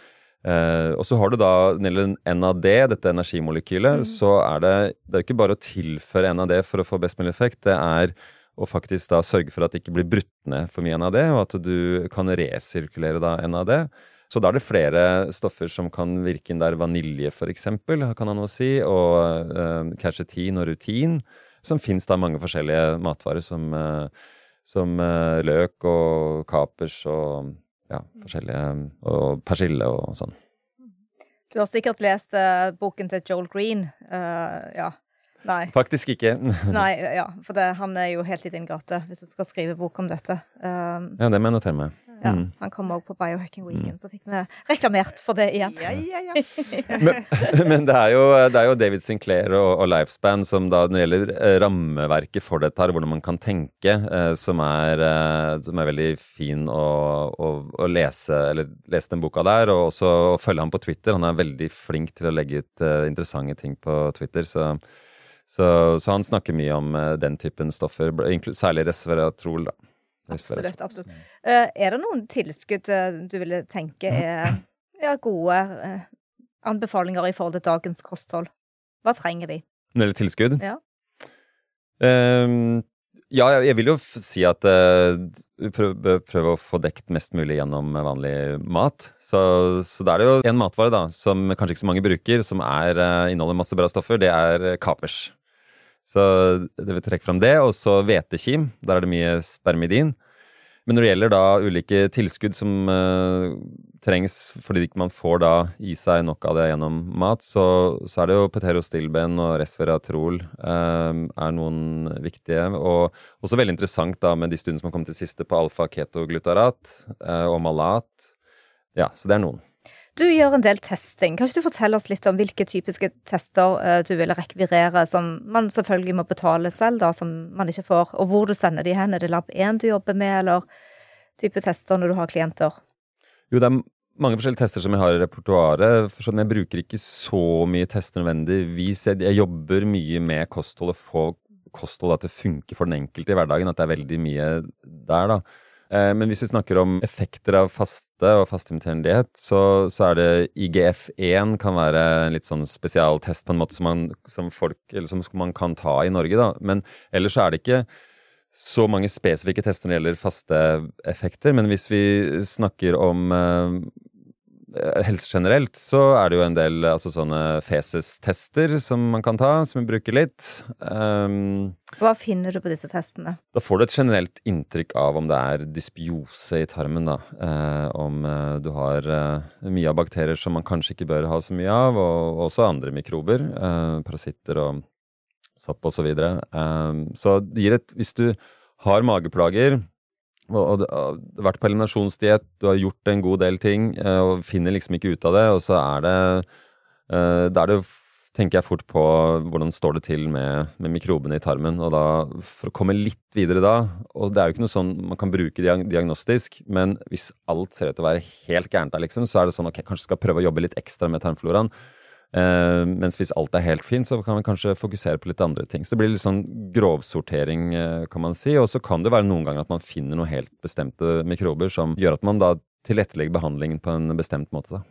eh, Og så har du da når det gjelder NAD, dette energimolekylet, Mm. så er det Det er ikke bare å tilføre NAD for å få best mulig effekt. Det er å faktisk da sørge for at det ikke blir brutt ned for mye NAD, og at du kan resirkulere da NAD. Så da er det flere stoffer som kan virke inn der. Vanilje, eksempel, kan ha noe å si. Og quercetin og rutin. Som fins da mange forskjellige matvarer, som, eh, som eh, løk og kapers og ja, forskjellige Og persille og sånn. Du har sikkert lest uh, boken til Joel Green. Uh, ja. Nei. Faktisk ikke. Nei, ja. For det, han er jo helt i din gate hvis du skal skrive bok om dette. Um, Ja, det må jeg notere meg. Ja, Mm. Han kom også på Biohacking Weekend, så fikk vi reklamert for det igjen. Ja, ja, ja. Men, men det, er jo, det er jo David Sinclair og, og Lifespan som da når det gjelder eh, rammeverket for dette, her, hvordan man kan tenke, eh, som, er, eh, som er veldig fin å, å, å lese, eller lese den boka der, og også å følge ham på Twitter. Han er veldig flink til å legge ut eh, interessante ting på Twitter. så så, så han snakker mye om eh, den typen stoffer, særlig resveratrol. Da. Absolutt. absolutt. Eh, er det noen tilskudd eh, du ville tenke er ja, gode eh, anbefalinger i forhold til dagens kosthold? Hva trenger vi? Når det gjelder tilskudd? Ja. Um, ja, jeg, vil jo si at uh, prøve, prøve å få dekt mest mulig gjennom vanlig mat. Så, så da er det jo en matvare da, som kanskje ikke så mange bruker, som er, eh, inneholder masse bra stoffer. Det er kapers. Så det vil trekke fram det. Og så hvetekim. Der er det mye spermidin. Men når det gjelder da ulike tilskudd som uh, trengs fordi ikke man får da i seg nok av det gjennom mat, så, så er det jo peterostilben og resveratrol uh, er noen viktige. Og også veldig interessant da med de studiene som har kommet til siste på alfa-ketoglutarat uh, og malat. Ja, så det er noen. Du gjør en del testing. Kan ikke du fortelle oss litt om hvilke typiske tester eh, du ville rekvirere, som man selvfølgelig må betale selv, da, som man ikke får, og hvor du sender de hen? Er det Lab 1 du jobber med, eller type tester når du har klienter? Jo, det er mange forskjellige tester som jeg har i repertoaret. Sånn, jeg bruker ikke så mye tester nødvendigvis. Jeg jobber mye med kosthold og få kosthold at det funker for den enkelte i hverdagen. At det er veldig mye der, da. Eh, Men hvis vi snakker om effekter av faste og fastimiterende diett, så, så er det IGF-1 kan være en litt sånn spesialtest på en måte som man, som folk, som man kan ta i Norge, da. Men ellers er det ikke så mange spesifikke tester når det gjelder faste effekter. Men hvis vi snakker om eh, helse generelt, så er det jo en del altså sånne feses-tester som man kan ta, som vi bruker litt. Um, Hva finner du på disse testene? da får du et generelt inntrykk av om det er dysbiose i tarmen. da. Uh, om uh, du har uh, mye av bakterier som man kanskje ikke bør ha så mye av, og også andre mikrober. Eh, parasitter og sopp osv. Så, videre. um, så det gir et Hvis du har mageplager og, har vært på eliminasjonsdiett, du har gjort en god del ting og finner liksom ikke ut av det, og så er det Da er det tenker jeg fort på hvordan står det til med, med, mikrobene i tarmen. Og da, for å komme litt videre da Og det er jo ikke noe sånn man kan bruke diagnostisk, men hvis alt ser ut til å være helt gærent der, liksom, så er det sånn ok, kanskje skal prøve å jobbe litt ekstra med tarmfloraen. Uh, mens hvis alt er helt fint, så kan vi kanskje fokusere på litt andre ting. Så det blir litt sånn grovsortering, uh, kan man si. Og så kan det være noen ganger at man finner noen helt bestemte mikrober som gjør at man da tilrettelegger behandlingen på en bestemt måte. da.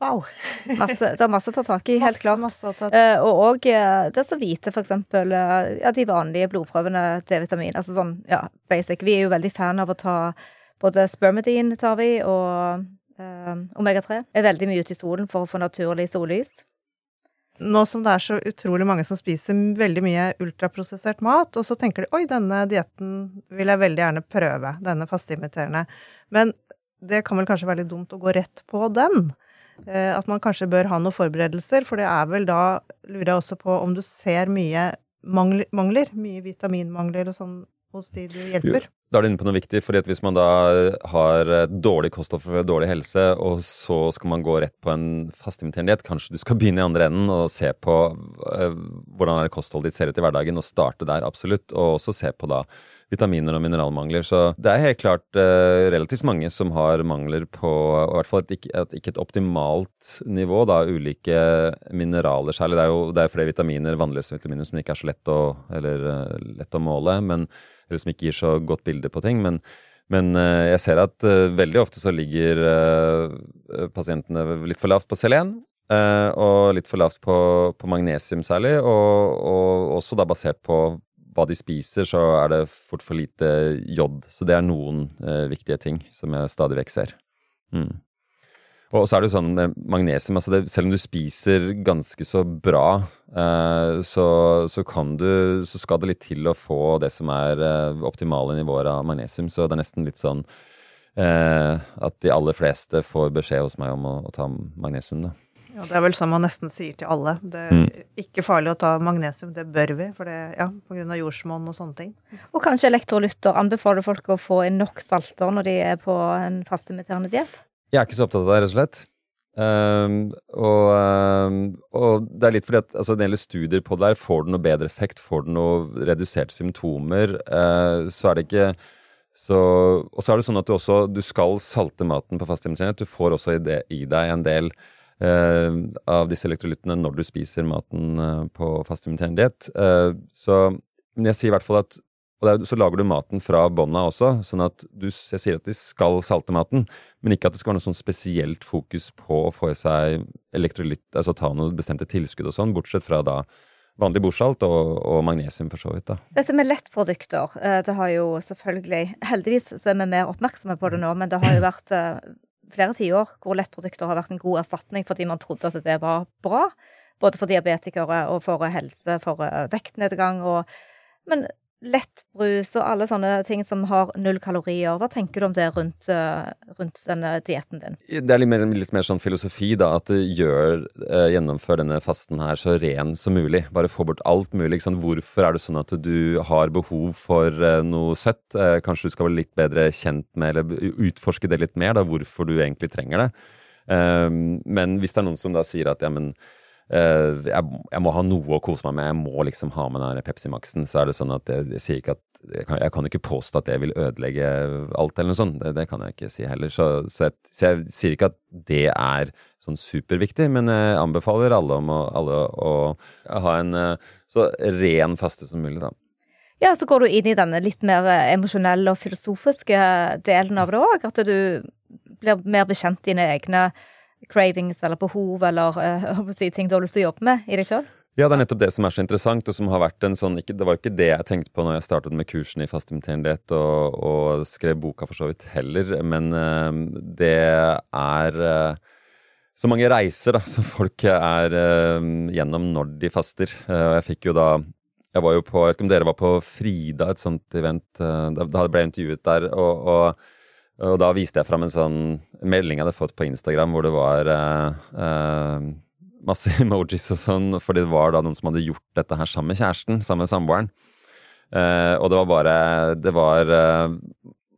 Wow. masse, det er masse å ta tak i, helt klart. Masse, masse uh, og òg uh, det som vite, for eksempel, uh, ja, de vanlige blodprøvene D-vitamin. Altså sånn, ja, basic. Vi er jo veldig fan av å ta både spermidin tar vi, og omega-3. Er veldig mye ute i solen for å få naturlig sollys. Nå som det er så utrolig mange som spiser veldig mye ultraprosessert mat, og så tenker de oi, denne dietten vil jeg veldig gjerne prøve, denne fasteimiterende. Men det kan vel kanskje være litt dumt å gå rett på den? Eh, at man kanskje bør ha noen forberedelser, for det er vel da, lurer jeg også på om du ser mye mangler, mye vitaminmangler og sånn hos de du hjelper? Da er du inne på noe viktig, fordi at hvis man da har dårlig kosthold for dårlig helse, og så skal man gå rett på en fastimiterende diett, kanskje du skal begynne i andre enden og se på uh, hvordan kostholdet ditt ser ut i hverdagen, og starte der, absolutt. Og også se på da vitaminer og mineralmangler. Så det er helt klart uh, relativt mange som har mangler på i hvert fall et, et, ikke et optimalt nivå, da, ulike mineraler særlig. Det er jo det er flere vitaminer, vannløse vitaminer, som ikke er så lett å, eller, lett å måle, men, eller som ikke gir så godt bilde på ting. men men uh, jeg ser at veldig ofte så ligger pasientene litt for lavt på selen. og litt for lavt på, på magnesium særlig, og, og, også da basert på hva de spiser, så er det fort for lite jod. Så det er noen eh, viktige ting som jeg stadig vekk ser. Mm. Og så er det sånn med magnesium altså det, Selv om du spiser ganske så bra, eh, så, så, kan du Så skal det litt til å få det som er eh, optimale nivåer av magnesium. Så det er nesten litt sånn eh, at de aller fleste får beskjed hos meg om å, å ta magnesium. da. Ja, Det er vel sånn man nesten sier til alle. Det er mm. ikke farlig å ta magnesium, det bør vi, for det, ja, pga. jordsmonn og sånne ting. Og kanskje elektrolytter anbefaler folk å få inn nok salter når de er på en fastimiterende diett? Jeg er ikke så opptatt av det, rett og slett. Um, og, um, og, det er litt fordi at altså, når det gjelder studier på det der, får du noe bedre effekt, får du noe reduserte symptomer, uh, så er det ikke så, og så er det sånn at du også du skal salte maten på fasttimetrening. Du får også i, det, i deg en del uh, av disse elektrolyttene når du spiser maten uh, på fasttimetrening diett. Eh, så men jeg sier i hvert fall at og der, så lager du maten fra bånda også, sånn at du, jeg sier at de skal salte maten, men ikke at det skal være noe sånn spesielt fokus på å få i seg elektrolytt, altså ta noen bestemte tilskudd og sånn, bortsett fra da vanlig bordsalt og, og, magnesium for så vidt. da. Dette med lettprodukter, det har jo selvfølgelig Heldigvis så er vi mer oppmerksomme på det nå, men det har jo vært flere tiår hvor lettprodukter har vært en god erstatning fordi man trodde at det var bra. Både for diabetikere og for helse, for eh, vektnedgang og Men lettbrus og alle sånne ting som har null kalorier. Hva tenker du om det rundt, eh, rundt denne dietten din? Det er litt mer, litt mer, sånn filosofi, da. At du gjør, eh, gjennomfør denne fasten her så ren som mulig. Bare få bort alt mulig. Liksom. Hvorfor er det sånn at du har behov for eh, noe søtt? Eh, kanskje du skal være litt bedre kjent med, eller utforske det litt mer, da, hvorfor du egentlig trenger det. Men hvis det er noen som da sier at ja, men jeg, jeg, må ha noe å kose meg med, jeg må liksom ha med den Pepsi Max-en. Så er det sånn at jeg, jeg sier ikke at jeg kan, jeg kan, ikke påstå at det vil ødelegge alt, eller noe sånt. Det, det kan jeg ikke si heller. Så, så, så, jeg, sier ikke at det er sånn superviktig, men jeg anbefaler alle å, alle å ha en uh, så ren faste som mulig, da. Ja, så går du inn i denne litt mer emosjonelle og filosofiske delen av det òg. At du blir mer bekjent dine egne cravings eller behov eller uh, ting du har lyst til å jobbe med i deg sjøl? Ja, det er nettopp det som er så interessant, og som har vært en sånn ikke, Det var jo ikke det jeg tenkte på når jeg startet med kursen i fastimiterende og, og, skrev boka for så vidt heller, men uh, det er uh, så mange reiser da, som folk er gjennom når de faster. jeg fikk jo da Jeg var jo på Jeg vet ikke om dere var på Frida, et sånt event. da ble jeg intervjuet der. og, og og da viste jeg fram en sånn melding jeg hadde fått på Instagram hvor det var eh, eh, masse emojis og sånn, fordi det var da noen som hadde gjort dette her sammen med kjæresten, sammen med samboeren. Eh, og det var bare Det var eh,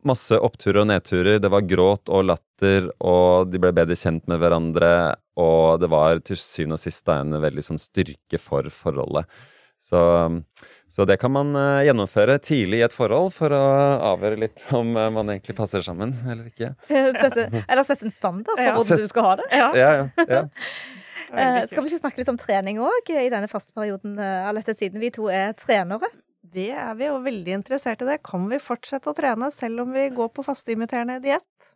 masse oppturer og nedturer. Det var gråt og latter, og de ble bedre kjent med hverandre. Og det var til syvende og sist en veldig sånn styrke for forholdet. Så, så, det kan man uh, gjennomføre tidlig i et forhold for å avhøre litt om uh, man egentlig passer sammen eller ikke. Sette, eller sette en standard for ja. hvordan du skal ha det. Ja, ja, ja. skal vi ikke snakke litt om trening òg i denne faste perioden, Alette, siden vi to er trenere? Det er vi jo veldig interessert i. det. Kan vi fortsette å trene selv om vi går på fasteimiterende diett?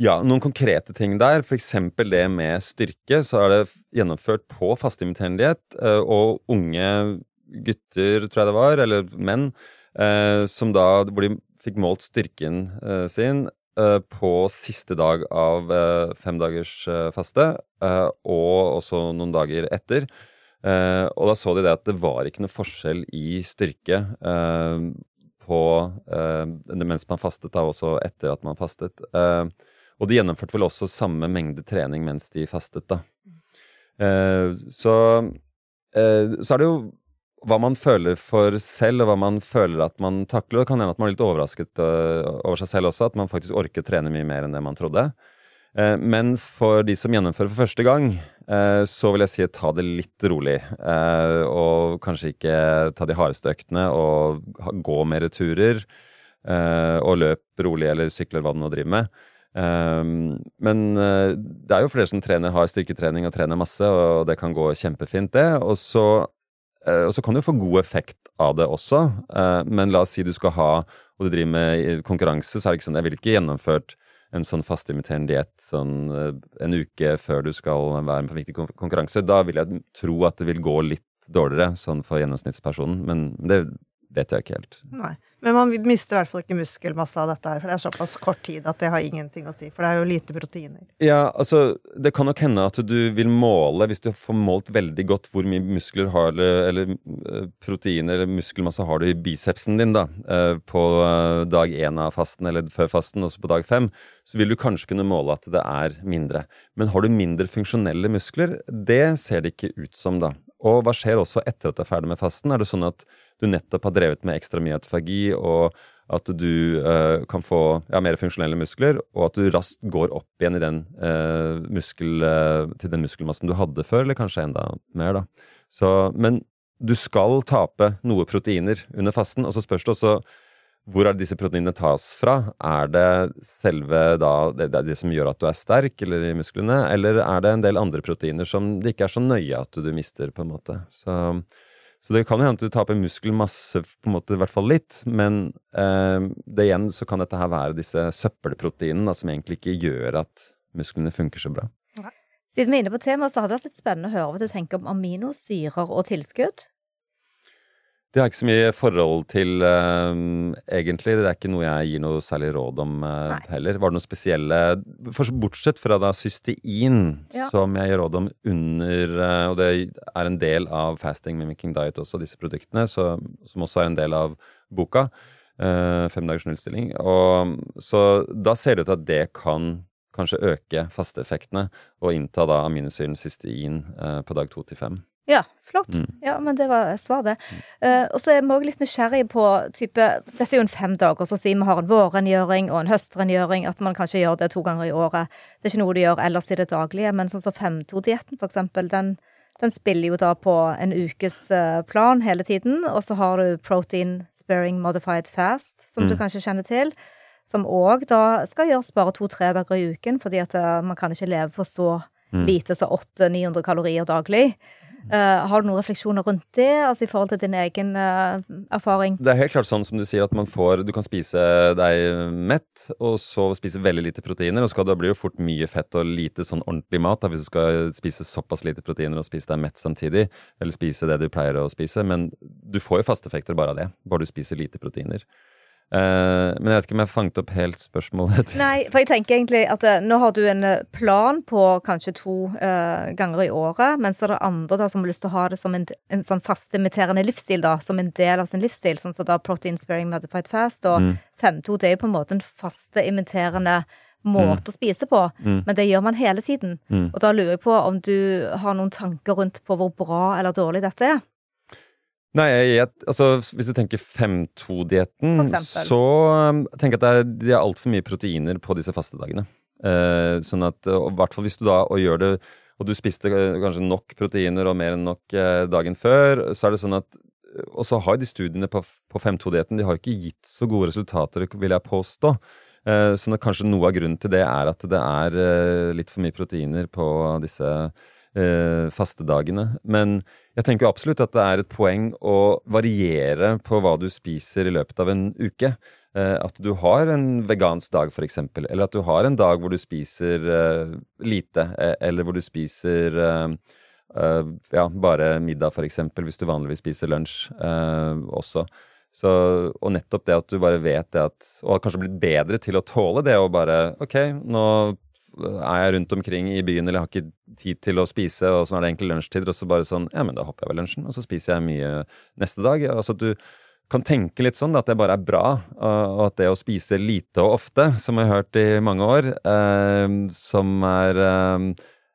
Ja, noen konkrete ting der. F.eks. det med styrke. Så er det gjennomført på fasteimiterende diett. Eh, og unge gutter, tror jeg det var, eller menn, eh, som da hvor de fikk målt styrken eh, sin på siste dag av fem dagers faste, og også noen dager etter. Og da så de det at det var ikke noe forskjell i styrke på mens man fastet, da også etter at man fastet. Og de gjennomførte vel også samme mengde trening mens de fastet, da. så, så er det jo hva man føler for selv, og hva man føler at man takler. Det kan hende at man er litt overrasket over seg selv også, at man faktisk orker å trene mye mer enn det man trodde. Eh, men for de som gjennomfører for første gang, eh, så vil jeg si ta det litt rolig. Eh, og kanskje ikke ta de hardeste øktene og gå mer turer. Og løp rolig eller sykler hva du nå driver med. Men det er jo flere som trener, har styrketrening og trener masse, og det kan gå kjempefint, det. Og så, og så kan du få god effekt av det også. Men la oss si du skal ha, og du driver med konkurranse, så er det ikke sånn Jeg ville ikke gjennomført en sånn fastimiterende diett sånn eh, en uke før du skal være med på viktig konkurranse, da vil jeg tro at det vil gå litt dårligere sånn for gjennomsnittspersonen. Men det vet jeg ikke helt. Nei. Men man mister i hvert fall ikke muskelmasse av dette her, for det er såpass kort tid at det har ingenting å si. For det er jo lite proteiner. Ja, altså det kan nok hende at du vil måle, hvis du får målt veldig godt hvor mye muskler har eller eh, proteiner eller muskelmasse har du i bicepsen din da, eh, på eh, dag én av fasten eller før fasten, også på dag fem, så vil du kanskje kunne måle at det er mindre. Men har du mindre funksjonelle muskler? Det ser det ikke ut som, da. Og hva skjer også etter at du er ferdig med fasten? Er det sånn at du nettopp har drevet med ekstra mye autofagi, og at du uh, kan få ja, mer funksjonelle muskler, og at du raskt går opp igjen den, uh, muskel, uh, til den muskelmassen du hadde før, eller kanskje enda mer, da. Så, men du skal tape noe proteiner under fasten, og så spørs det også hvor er disse proteinene tas fra? Er det selve da, det, det, det, som gjør at du er sterk, eller i musklene, eller er det en del andre proteiner som det ikke er så nøye at du mister, på en måte? Så så det kan jo hende at du taper muskelmasse, på en måte, i hvert fall litt. Men eh, det igjen så kan dette her være disse søppelproteinene som egentlig ikke gjør at musklene funker så bra. Siden vi er inne på temaet, så hadde det vært litt spennende å høre hva du tenker om aminosyrer og tilskudd. Det har ikke så mye forhold til, uh, egentlig. Det er ikke noe jeg gir noe særlig råd om uh, heller. Var det noe spesielle for, Bortsett fra da cystein, ja. som jeg gir råd om under uh, Og det er en del av Fasting Mimicking Diet også, disse produktene, så, som også er en del av boka. fem dagers nullstilling. Og, så da ser det ut til at det kan kanskje øke fasteeffektene og innta da aminosyren cystein på dag to til fem. Ja, flott. Mm. Ja, men det var svar, det. Uh, og så er vi òg litt nysgjerrig på type Dette er jo en fem dager, så sier vi har en vårrengjøring og en høstrengjøring, at man kanskje gjør det to ganger i året. Det er ikke noe du gjør ellers i det daglige, men sånn som 5-2-dietten, for eksempel, den, den, spiller jo da på en ukes uh, plan hele tiden. Og så har du protein sparing modified fast, som mm. du kanskje kjenner til. Som òg da skal gjøres bare to-tre dager i uken, fordi at uh, man kan ikke leve på så mm. lite som 800-900 kalorier daglig. Uh, har du noen refleksjoner rundt det, altså i forhold til din egen uh, erfaring? Det er helt klart sånn som du sier, at man får Du kan spise deg mett, og så spise veldig lite proteiner. Og så blir det jo fort mye fett og lite sånn ordentlig mat da, hvis du skal spise såpass lite proteiner og spise deg mett samtidig. Eller spise det du pleier å spise. Men du får jo fasteffekter bare av det, bare du spiser lite proteiner. Uh, men jeg vet ikke om jeg fanget opp helt spørsmålet. Nei, for jeg tenker egentlig at uh, nå har du en eh, plan på kanskje to uh, ganger i året, mens det er andre da som har lyst til å ha det som en, en sånn fastimiterende livsstil, da, som en del av sin livsstil, sånn som da protein sparing modified fast og mm. 5-2, det er jo på en måte en faste imiterende måte mm. å spise på, mm. men det gjør man hele tiden. Mm. Og da lurer jeg på om du har noen tanker rundt på hvor bra eller dårlig dette er? Nei, jeg, altså Hvis du tenker 5-2-dietten, så um, tenker jeg at det er, det er altfor mye proteiner på disse fastedagene. Uh, sånn at, og hvert fall hvis du da og gjør det og du spiste kanskje nok proteiner og mer enn nok uh, dagen før, så er det sånn at Og så har de studiene på, på 5-2-dietten de har ikke gitt så gode resultater, vil jeg påstå. sånn så kanskje noe av grunnen til det er at det er litt for mye proteiner på disse eh, fastedagene. Men jeg tenker absolutt at det er et poeng å variere på hva du spiser i løpet av en uke. Eh, at du har en vegansk dag, f.eks., eller at du har en dag hvor du spiser eh, lite, eh, eller hvor du spiser eh, eh, ja, bare middag, f.eks., hvis du vanligvis spiser lunsj også. Så, og nettopp det at du bare vet det at Og har kanskje blitt bedre til å tåle det å bare OK, nå er jeg rundt omkring i byen eller har ikke tid til å spise, og så er det egentlig lunsjtider, og så bare sånn Ja, men da hopper jeg ved lunsjen, og så spiser jeg mye neste dag. Altså at du kan tenke litt sånn at det bare er bra, og at det å spise lite og ofte, som jeg har hørt i mange år, eh, som er eh,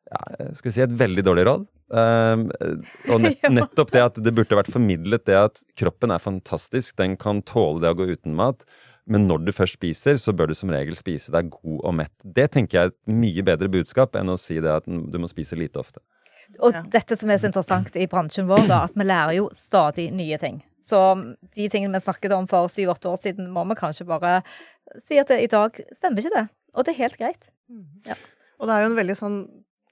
ja, skal vi si et veldig dårlig råd. Eh, og nett, nettopp det at det burde vært formidlet det at kroppen er fantastisk, den kan tåle det å gå uten mat. Men når du først spiser, så bør du som regel spise deg god og mett. Det tenker jeg er et mye bedre budskap enn å si det at du må spise lite ofte. Og ja. dette som er så interessant i bransjen vår, da, at vi lærer jo stadig nye ting. Så de tingene vi snakket om for syv-åtte år siden, må vi kanskje bare si at det, i dag stemmer ikke det. Og det er helt greit. Mm. Ja. Og det er jo en veldig sånn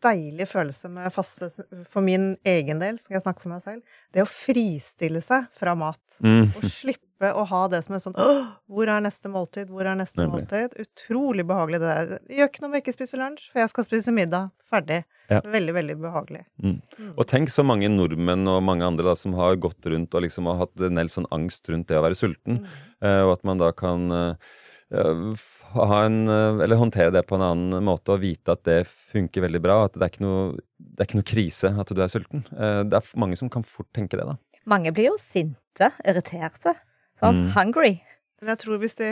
deilig følelse med faste For min egen del, skal jeg snakke for meg selv, det å fristille seg fra mat. Mm. Og slippe å ha det som er sånn Hvor er neste måltid? Hvor er neste Nemlig. måltid? Utrolig behagelig det der. Gjør ikke noe om jeg ikke spiser lunsj, for jeg skal spise middag. Ferdig. Ja. Veldig, veldig behagelig. Mm. Mm. Og tenk så mange nordmenn og mange andre da, som har gått rundt og liksom har hatt en del sånn angst rundt det å være sulten, uh, og at man da kan uh, en, eh, eller håndtere det på en annen måte og vite at det funker veldig bra. At det er ikke noe, det er ikke noe krise at du er sulten. Eh, det er mange som kan fort tenke det, da. Mange blir jo sinte, irriterte. Sant? Mm. Hungry. Men jeg tror hvis de,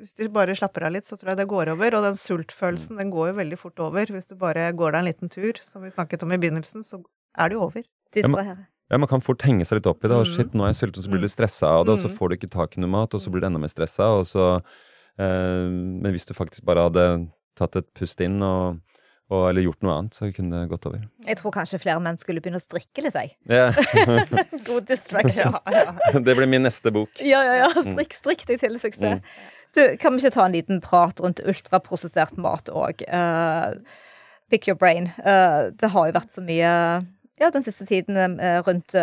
hvis de, bare slapper av litt, så tror jeg det går over. Og den sultfølelsen, den går jo veldig fort over. Hvis du bare går deg en liten tur, som vi snakket om i begynnelsen, så er det jo over. Ja, man, ja, man kan fort henge seg litt opp i det. Og mm. shit, nå er jeg sulten, så blir du mm. stressa av det, og så får du ikke tak i noe mat, og så blir du enda mer stressa, og så Eh, men hvis du faktisk bare hadde tatt et pust inn og, og, eller gjort noe annet, så kunne det gått over. Jeg tror kanskje flere menn skulle begynne å strikke litt, jeg. Yeah. God distraction. Ja, ja. Det blir min neste bok. Ja, ja, ja. Mm. Strikk, strikk deg til suksess. Mm. Du, kan vi ikke ta en liten prat rundt ultraprosessert mat òg? Uh, pick your brain. Uh, det har jo vært så mye ja, den siste tiden uh, rundt,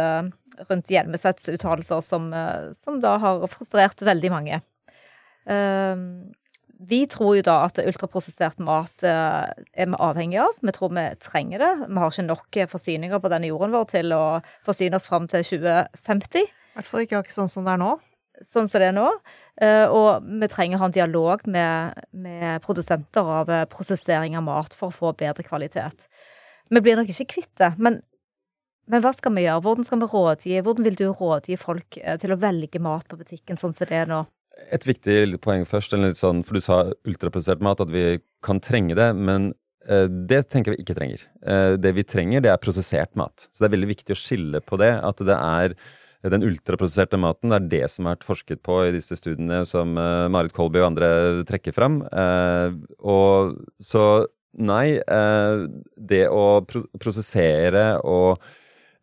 rundt Hjelmesets uttalelser som, som da har frustrert veldig mange. Ehm, vi tror jo da at ultraprosessert mat eh, er vi avhengig av. Vi tror vi trenger det. Vi har ikke nok forsyninger på denne jorden vår til å forsyne oss fram til 2050. I hvert fall ikke, akkurat sånn som det er nå. Sånn som det er nå. Eh, og vi trenger å ha en dialog med, med produsenter av eh, prosessering av mat for å få bedre kvalitet. Vi blir nok ikke kvitt det, men, men hva skal vi gjøre? Hvordan skal vi rådgi? Hvordan vil du rådgi folk til å velge mat på butikken sånn som det er nå? Et viktig poeng først, sånn, for du sa ultraprosessert mat, at vi kan trenge det. Men eh, det tenker vi ikke trenger. Eh, det vi trenger, det er prosessert mat. Så det er veldig viktig å skille på det. At det er den ultraprosesserte maten, det er det som har vært forsket på i disse studiene som eh, Marit Kolby og andre trekker fram. Eh, og så nei, eh, det å pro prosessere og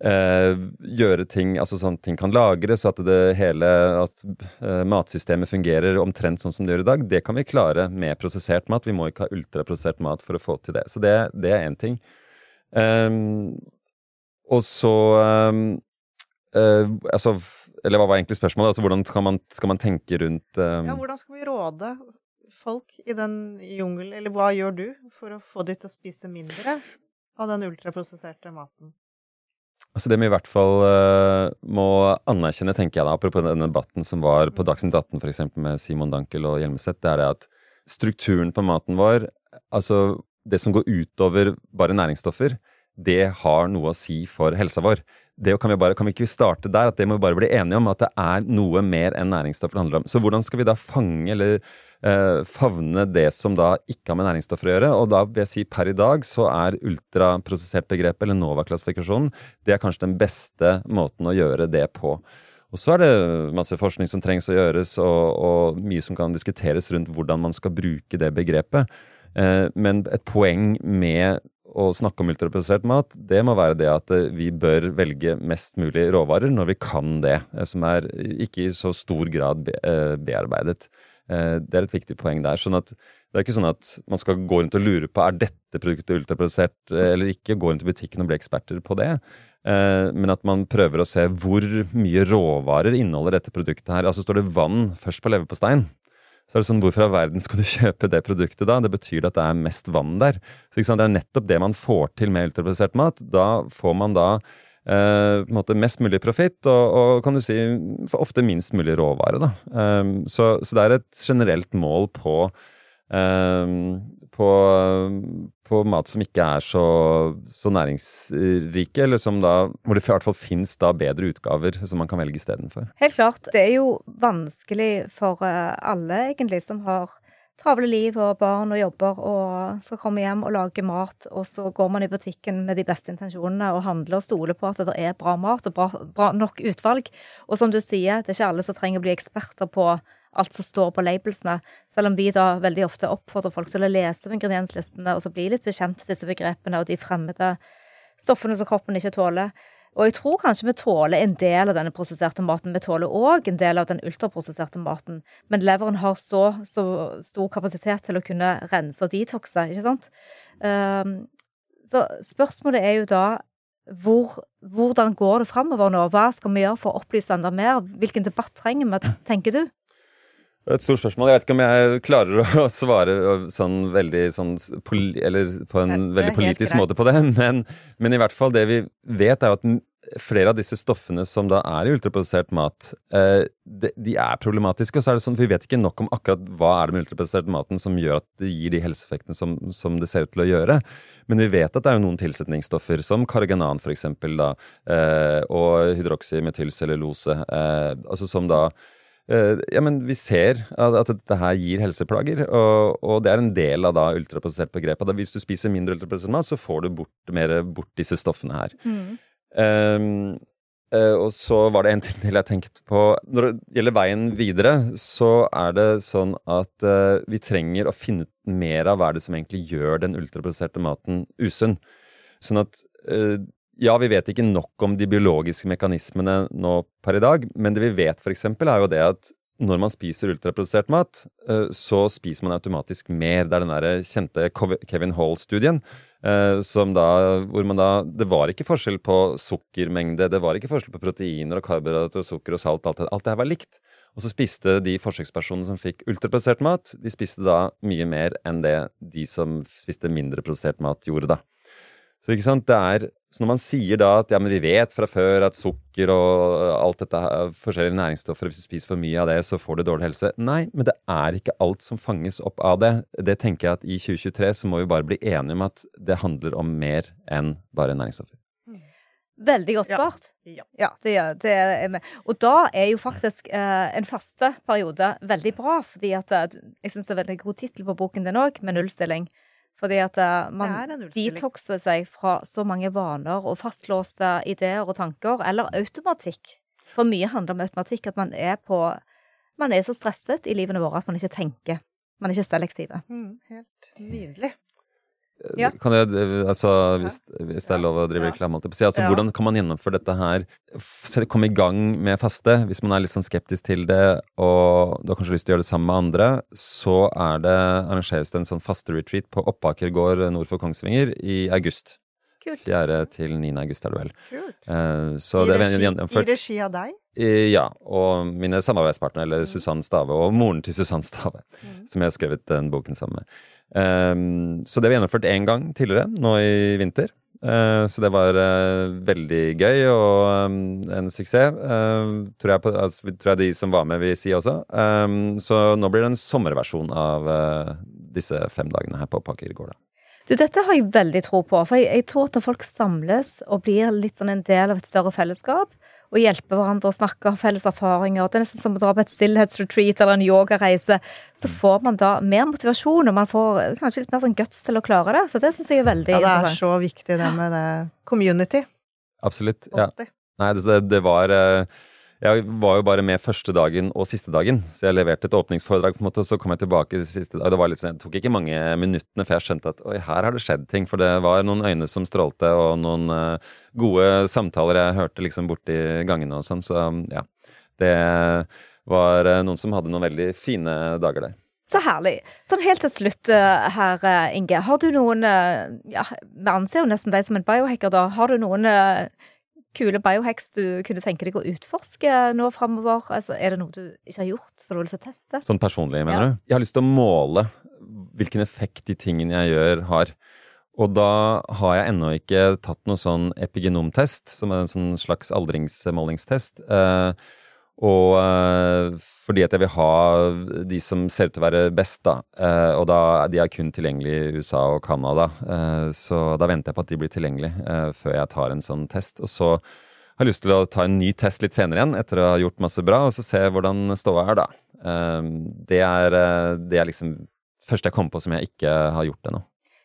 eh, gjøre ting altså sånn ting kan lagres, at det hele at eh, matsystemet fungerer omtrent sånn som det gjør i dag, det kan vi klare med prosessert mat. Vi må ikke ha ultraprosessert mat for å få til det. Så det, det er én ting. Um, og så um, uh, Altså, eller hva var egentlig spørsmålet? Altså, hvordan skal man, skal man tenke rundt um... Ja, hvordan skal vi råde folk i den jungelen, eller hva gjør du for å få de til å spise mindre av den ultraprosesserte maten? Altså Det vi i hvert fall uh, må anerkjenne, tenker jeg da, apropos den debatten som var på Dagsnytt 18 f.eks. med Simon Dankel og Hjelmeset, det er at strukturen på maten vår, altså det som går utover bare næringsstoffer, det har noe å si for helsa vår. Det kan vi, bare, kan vi ikke starte der, at det må vi bare bli enige om, at det er noe mer enn næringsstoffer det handler om. Så hvordan skal vi da fange eller eh, favne det som da ikke har med næringsstoffer å gjøre. Og da vil jeg si per i dag så er ultraprosessert-begrepet, eller NOVA-klassifikasjonen, det er kanskje den beste måten å gjøre det på. Og så er det masse forskning som trengs å gjøres, og, og mye som kan diskuteres rundt hvordan man skal bruke det begrepet. Eh, men et poeng med å snakke om ultraprosessert mat, det må være det at eh, vi bør velge mest mulig råvarer når vi kan det, eh, som er ikke i så stor grad bearbeidet. Det er et viktig poeng der. sånn at det er ikke sånn at man skal gå rundt og lure på er dette produktet ultraprodusert eller ikke, gå rundt i butikken og bli eksperter på det. Men at man prøver å se hvor mye råvarer inneholder dette produktet her. Altså står det vann først på leverpostein, så er det sånn, Hvorfor av verden skal du kjøpe det produktet da? Det betyr at det er mest vann der. Så Det er nettopp det man får til med ultraprodusert mat. Da får man da eh, måte mest mulig profitt, og, og, kan du si ofte minst mulig råvare. da. Eh, så, så, det er et generelt mål på eh, på, på, mat som ikke er så, så, næringsrike, eller da, hvor det i hvert fall fins bedre utgaver som man kan velge istedenfor. Helt klart. Det er jo vanskelig for eh, alle, egentlig, som har travle liv og barn og jobber og skal komme hjem og lage mat, og så går man i butikken med de beste intensjonene og handler og stoler på at det er bra mat og bra, bra nok utvalg. Og som du sier, det er ikke alle som trenger å bli eksperter på alt som står på labelsene. Selv om vi da veldig ofte oppfordrer folk til å lese ingredienslistene og så bli litt bekjent til disse begrepene og de fremmede stoffene som kroppen ikke tåler. Og jeg tror kanskje vi tåler en del av denne prosesserte maten. Vi tåler òg en del av den ultraprosesserte maten. Men leveren har så, så, stor kapasitet til å kunne rense og detoxe, ikke sant. Um, så spørsmålet er jo da hvor, hvordan går det framover nå? Hva skal vi gjøre for å opplyse enda mer? Hvilken debatt trenger vi, tenker du? Et stort spørsmål. Jeg vet ikke om jeg klarer å svare sånn veldig sånn Eller på en veldig politisk måte på det, men, men, i hvert fall det vi vet, er at flere av disse stoffene som da er i ultraprosessert mat, eh, de, er problematiske. Og så er det sånn, vi vet ikke nok om akkurat hva er det med ultraprosessert maten som gjør at det gir de helseeffektene som, som, det ser ut til å gjøre. Men vi vet at det er noen tilsetningsstoffer, som karganan f.eks., da, eh, og hydroksymetylcellulose, altså som da ja, men vi ser at, at dette her gir helseplager, og, og, det er en del av da ultraprosessert begrepet. Hvis du spiser mindre ultraprosessert mat, så får du bort, mer bort disse stoffene her. Mm. Um, og så var det en ting til jeg tenkte på. Når det gjelder veien videre, så er det sånn at uh, vi trenger å finne ut mer av hva er det som egentlig gjør den ultraprosesserte maten usunn. Sånn at uh, ja, vi vet ikke nok om de biologiske mekanismene nå per i dag, men det vi vet f.eks. er jo det at når man spiser ultraprodusert mat, eh, så spiser man automatisk mer. Det er den der kjente Kevin Hall-studien. Eh, da, hvor man da Det var ikke forskjell på sukkermengde, det var ikke forskjell på proteiner og karbohydrater og sukker og salt. Alt alt det her var likt. Og så spiste de forsøkspersonene som fikk ultraprodusert mat, de spiste da mye mer enn det de som spiste mindre produsert mat, gjorde da. Så, ikke sant, det er, så når man sier da at ja, men vi vet fra før at sukker og alt dette forskjellige næringsstoffer Hvis du spiser for mye av det, så får du dårlig helse. Nei, men det er ikke alt som fanges opp av det. Det tenker jeg at i 2023 så må vi bare bli enige om at det handler om mer enn bare næringsstoffer. Veldig godt svart. Ja. ja det, det, er. Og da er jo faktisk eh, en faste periode veldig bra, fordi at jeg syns det er veldig god tittel på boken din òg, med nullstilling. Fordi at eh, man detoxer seg fra så mange vaner og fastlåste ideer og tanker, eller automatikk. For mye handler om automatikk, at man er på Man er så stresset i livene våre at man ikke tenker. Man er ikke selektive. Mm, helt nydelig. Ja. Kan jeg, altså, hvis, hvis, det er lov å drive reklame, altså, ja. hvordan kan man gjennomføre dette her? Komme i gang med faste, hvis man er litt sånn skeptisk til det, og du har kanskje lyst til å gjøre det sammen med andre, så er det, arrangeres det en sånn faste-retreat på Oppaker gård nord for Kongsvinger i august. Kult. 4. til 9. august er det vel. Kult. Uh, I, regi, I regi av deg? Ja, og mine samarbeidspartnere, eller mm. Susann Stave, og moren til Susann Stave, mm. som jeg har skrevet den boken sammen med. Um, så det vi gjennomført én gang tidligere, nå i vinter. Uh, så det var uh, veldig gøy og um, en suksess. Uh, tror, jeg på, altså, tror, jeg de som var med, vil si også. Um, så nå blir det en sommerversjon av disse fem dagene her på Pakker. Du, dette har jeg veldig tro på. For jeg, jeg, tror at når folk samles og blir litt sånn en del av et større fellesskap, og hjelpe hverandre og snakke om felles erfaringer. Det er nesten som å dra på et stillhetsretreat eller en yogareise. Så Mm. får man da mer motivasjon, og man får kanskje litt mer sånn guts til å klare det. Så det syns jeg er veldig interessant. Ja, det er interessant. så viktig det med det community. Absolutt. Ja. Nei, det, det var eh, Jeg var jo bare med første dagen og siste dagen, så jeg leverte et åpningsforedrag, på en måte, og så kom jeg tilbake siste dag. Det, var litt sånn, det tok ikke mange minuttene før jeg skjønte at oi, her har det skjedd ting. For det var noen øyne som strålte, og noen uh, gode samtaler jeg hørte liksom borti gangene og sånn. Så ja. Det var uh, noen som hadde noen veldig fine dager der. Så herlig. Sånn helt til slutt eh, her, Inge. Har du noen Ja, vi anser jo nesten deg som en biohacker, da. Har du noen kule biohacks du kunne tenke deg å utforske nå framover? Altså, er det noe du ikke har gjort, som du har lyst til å teste? Sånn personlig, mener Ja. du? Jeg har lyst til å måle hvilken effekt de tingene jeg gjør, har. Og da har jeg ennå ikke tatt noe sånn epigenomtest, som er en sånn slags aldringsmålingstest. Eh, og eh, fordi at jeg vil ha de som ser ut til å være best, da. Eh, og da, de er kun tilgjengelig i USA og Canada. Eh, så da venter jeg på at de blir tilgjengelige før jeg tar en sånn test. Og så har jeg lyst til å ta en ny test litt senere igjen, etter å ha gjort masse bra, og så se hvordan ståa er da. Det, er, det er liksom første jeg kom på som jeg ikke har gjort ennå.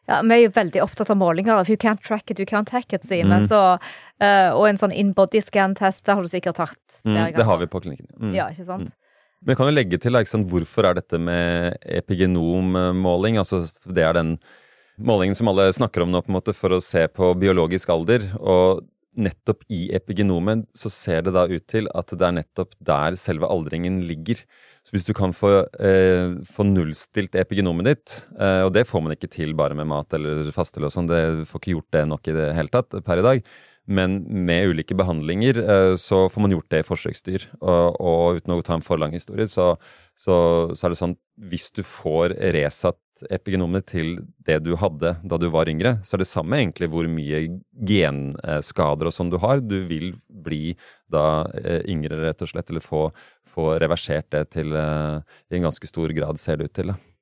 Ja, Vi er jo veldig opptatt av målinger. If you can't track it, you can't hack it, Stine. Mm. Så, uh, og en sånn in-body scan-test, det har du sikkert tatt Mm, det har vi på klinikken. Mm. Ja, ikke sant? Men jeg kan jo legge til liksom, hvorfor er dette med epigenommåling? Altså, det er den målingen som alle snakker om nå på en måte for å se på biologisk alder. Og nettopp i epigenomet så ser det da ut til at det er nettopp der selve aldringen ligger. Så hvis du kan få, eh, få nullstilt epigenomet ditt, eh, og det får man ikke til bare med mat eller fastel og sånn, det får ikke gjort det nok i det hele tatt per i dag. Men med ulike behandlinger eh, så får man gjort det i forsøksdyr. Og, og uten å ta en for lang historie, så, så, så er det sånn hvis du får resatt epigenomene til det du hadde da du var yngre, så er det samme egentlig hvor mye genskader og sånn du har. Du vil bli da eh, yngre, rett og slett, eller få, få reversert det til eh, i en ganske stor grad, ser det ut til. da.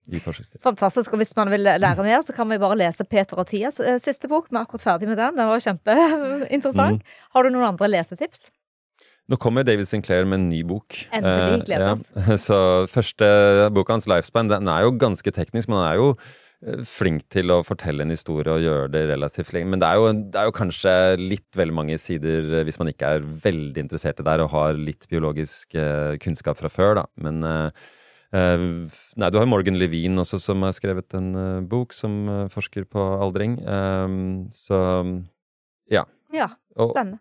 Fantastisk. Og hvis man vil lære mer, så kan vi bare lese Peter og Tias eh, siste bok. Vi er akkurat ferdig med den. Den var kjempeinteressant. Mm. Har du noen andre lesetips? Nå kommer David Sinclair med en ny bok. Endelig, Gleder oss. ja. Så første boka hans, 'Lifespan', den er jo ganske teknisk, men den er jo eh, flink til å fortelle en historie og gjøre det relativt lenge. Men det er, jo, det er jo kanskje litt vel mange sider eh, hvis man ikke er veldig interessert i det og har litt biologisk eh, kunnskap fra før, da. Men eh, eh, Nei, du har Morgan Levine også, som har skrevet en uh, bok som uh, forsker på aldring. Eh, så ja. Ja, Og, spennende.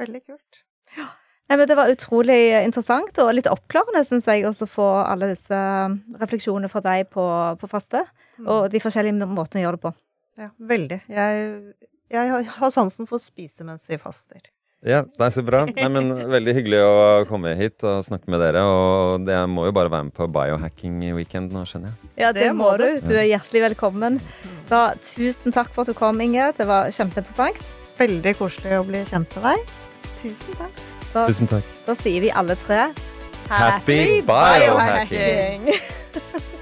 Veldig kult. Nei, men Det var utrolig interessant og litt oppklarende, syns jeg, å få alle disse refleksjonene fra deg på, på faste. Mm. Og de forskjellige måtene å gjøre det på. Ja, veldig. Jeg, jeg har- har sansen for å spise mens vi faster. Ja, det er så bra. Nei, men Veldig hyggelig å komme hit og snakke med dere. Og jeg må jo bare være med på biohacking weekend nå, skjønner jeg. Ja, det, Det må du. du. Er hjertelig velkommen. Da, tusen takk for at du kom, Inge. Det var kjempeinteressant. Veldig koselig å bli kjent med deg. Tusen takk. Da, Tusen takk. da sier vi alle tre Happy biohacking!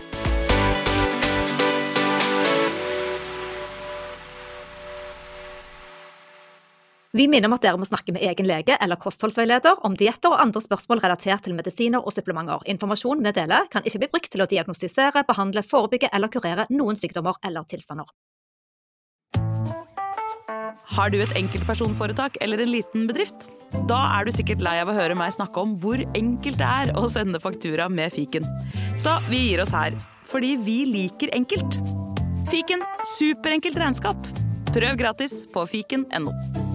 Vi minner om at dere må snakke med egen lege eller kostholdsveileder om dietter og andre spørsmål relatert til medisiner og supplementer. Informasjon vi deler, kan ikke bli brukt til å diagnostisere, behandle, forebygge eller kurere noen sykdommer eller tilstander. Har du et enkeltpersonforetak eller en liten bedrift? Da er du sikkert lei av å høre meg snakke om hvor enkelt det er å sende faktura med fiken. Så vi gir oss her, fordi vi liker enkelt. Fiken superenkelt regnskap. Prøv gratis på fiken.no.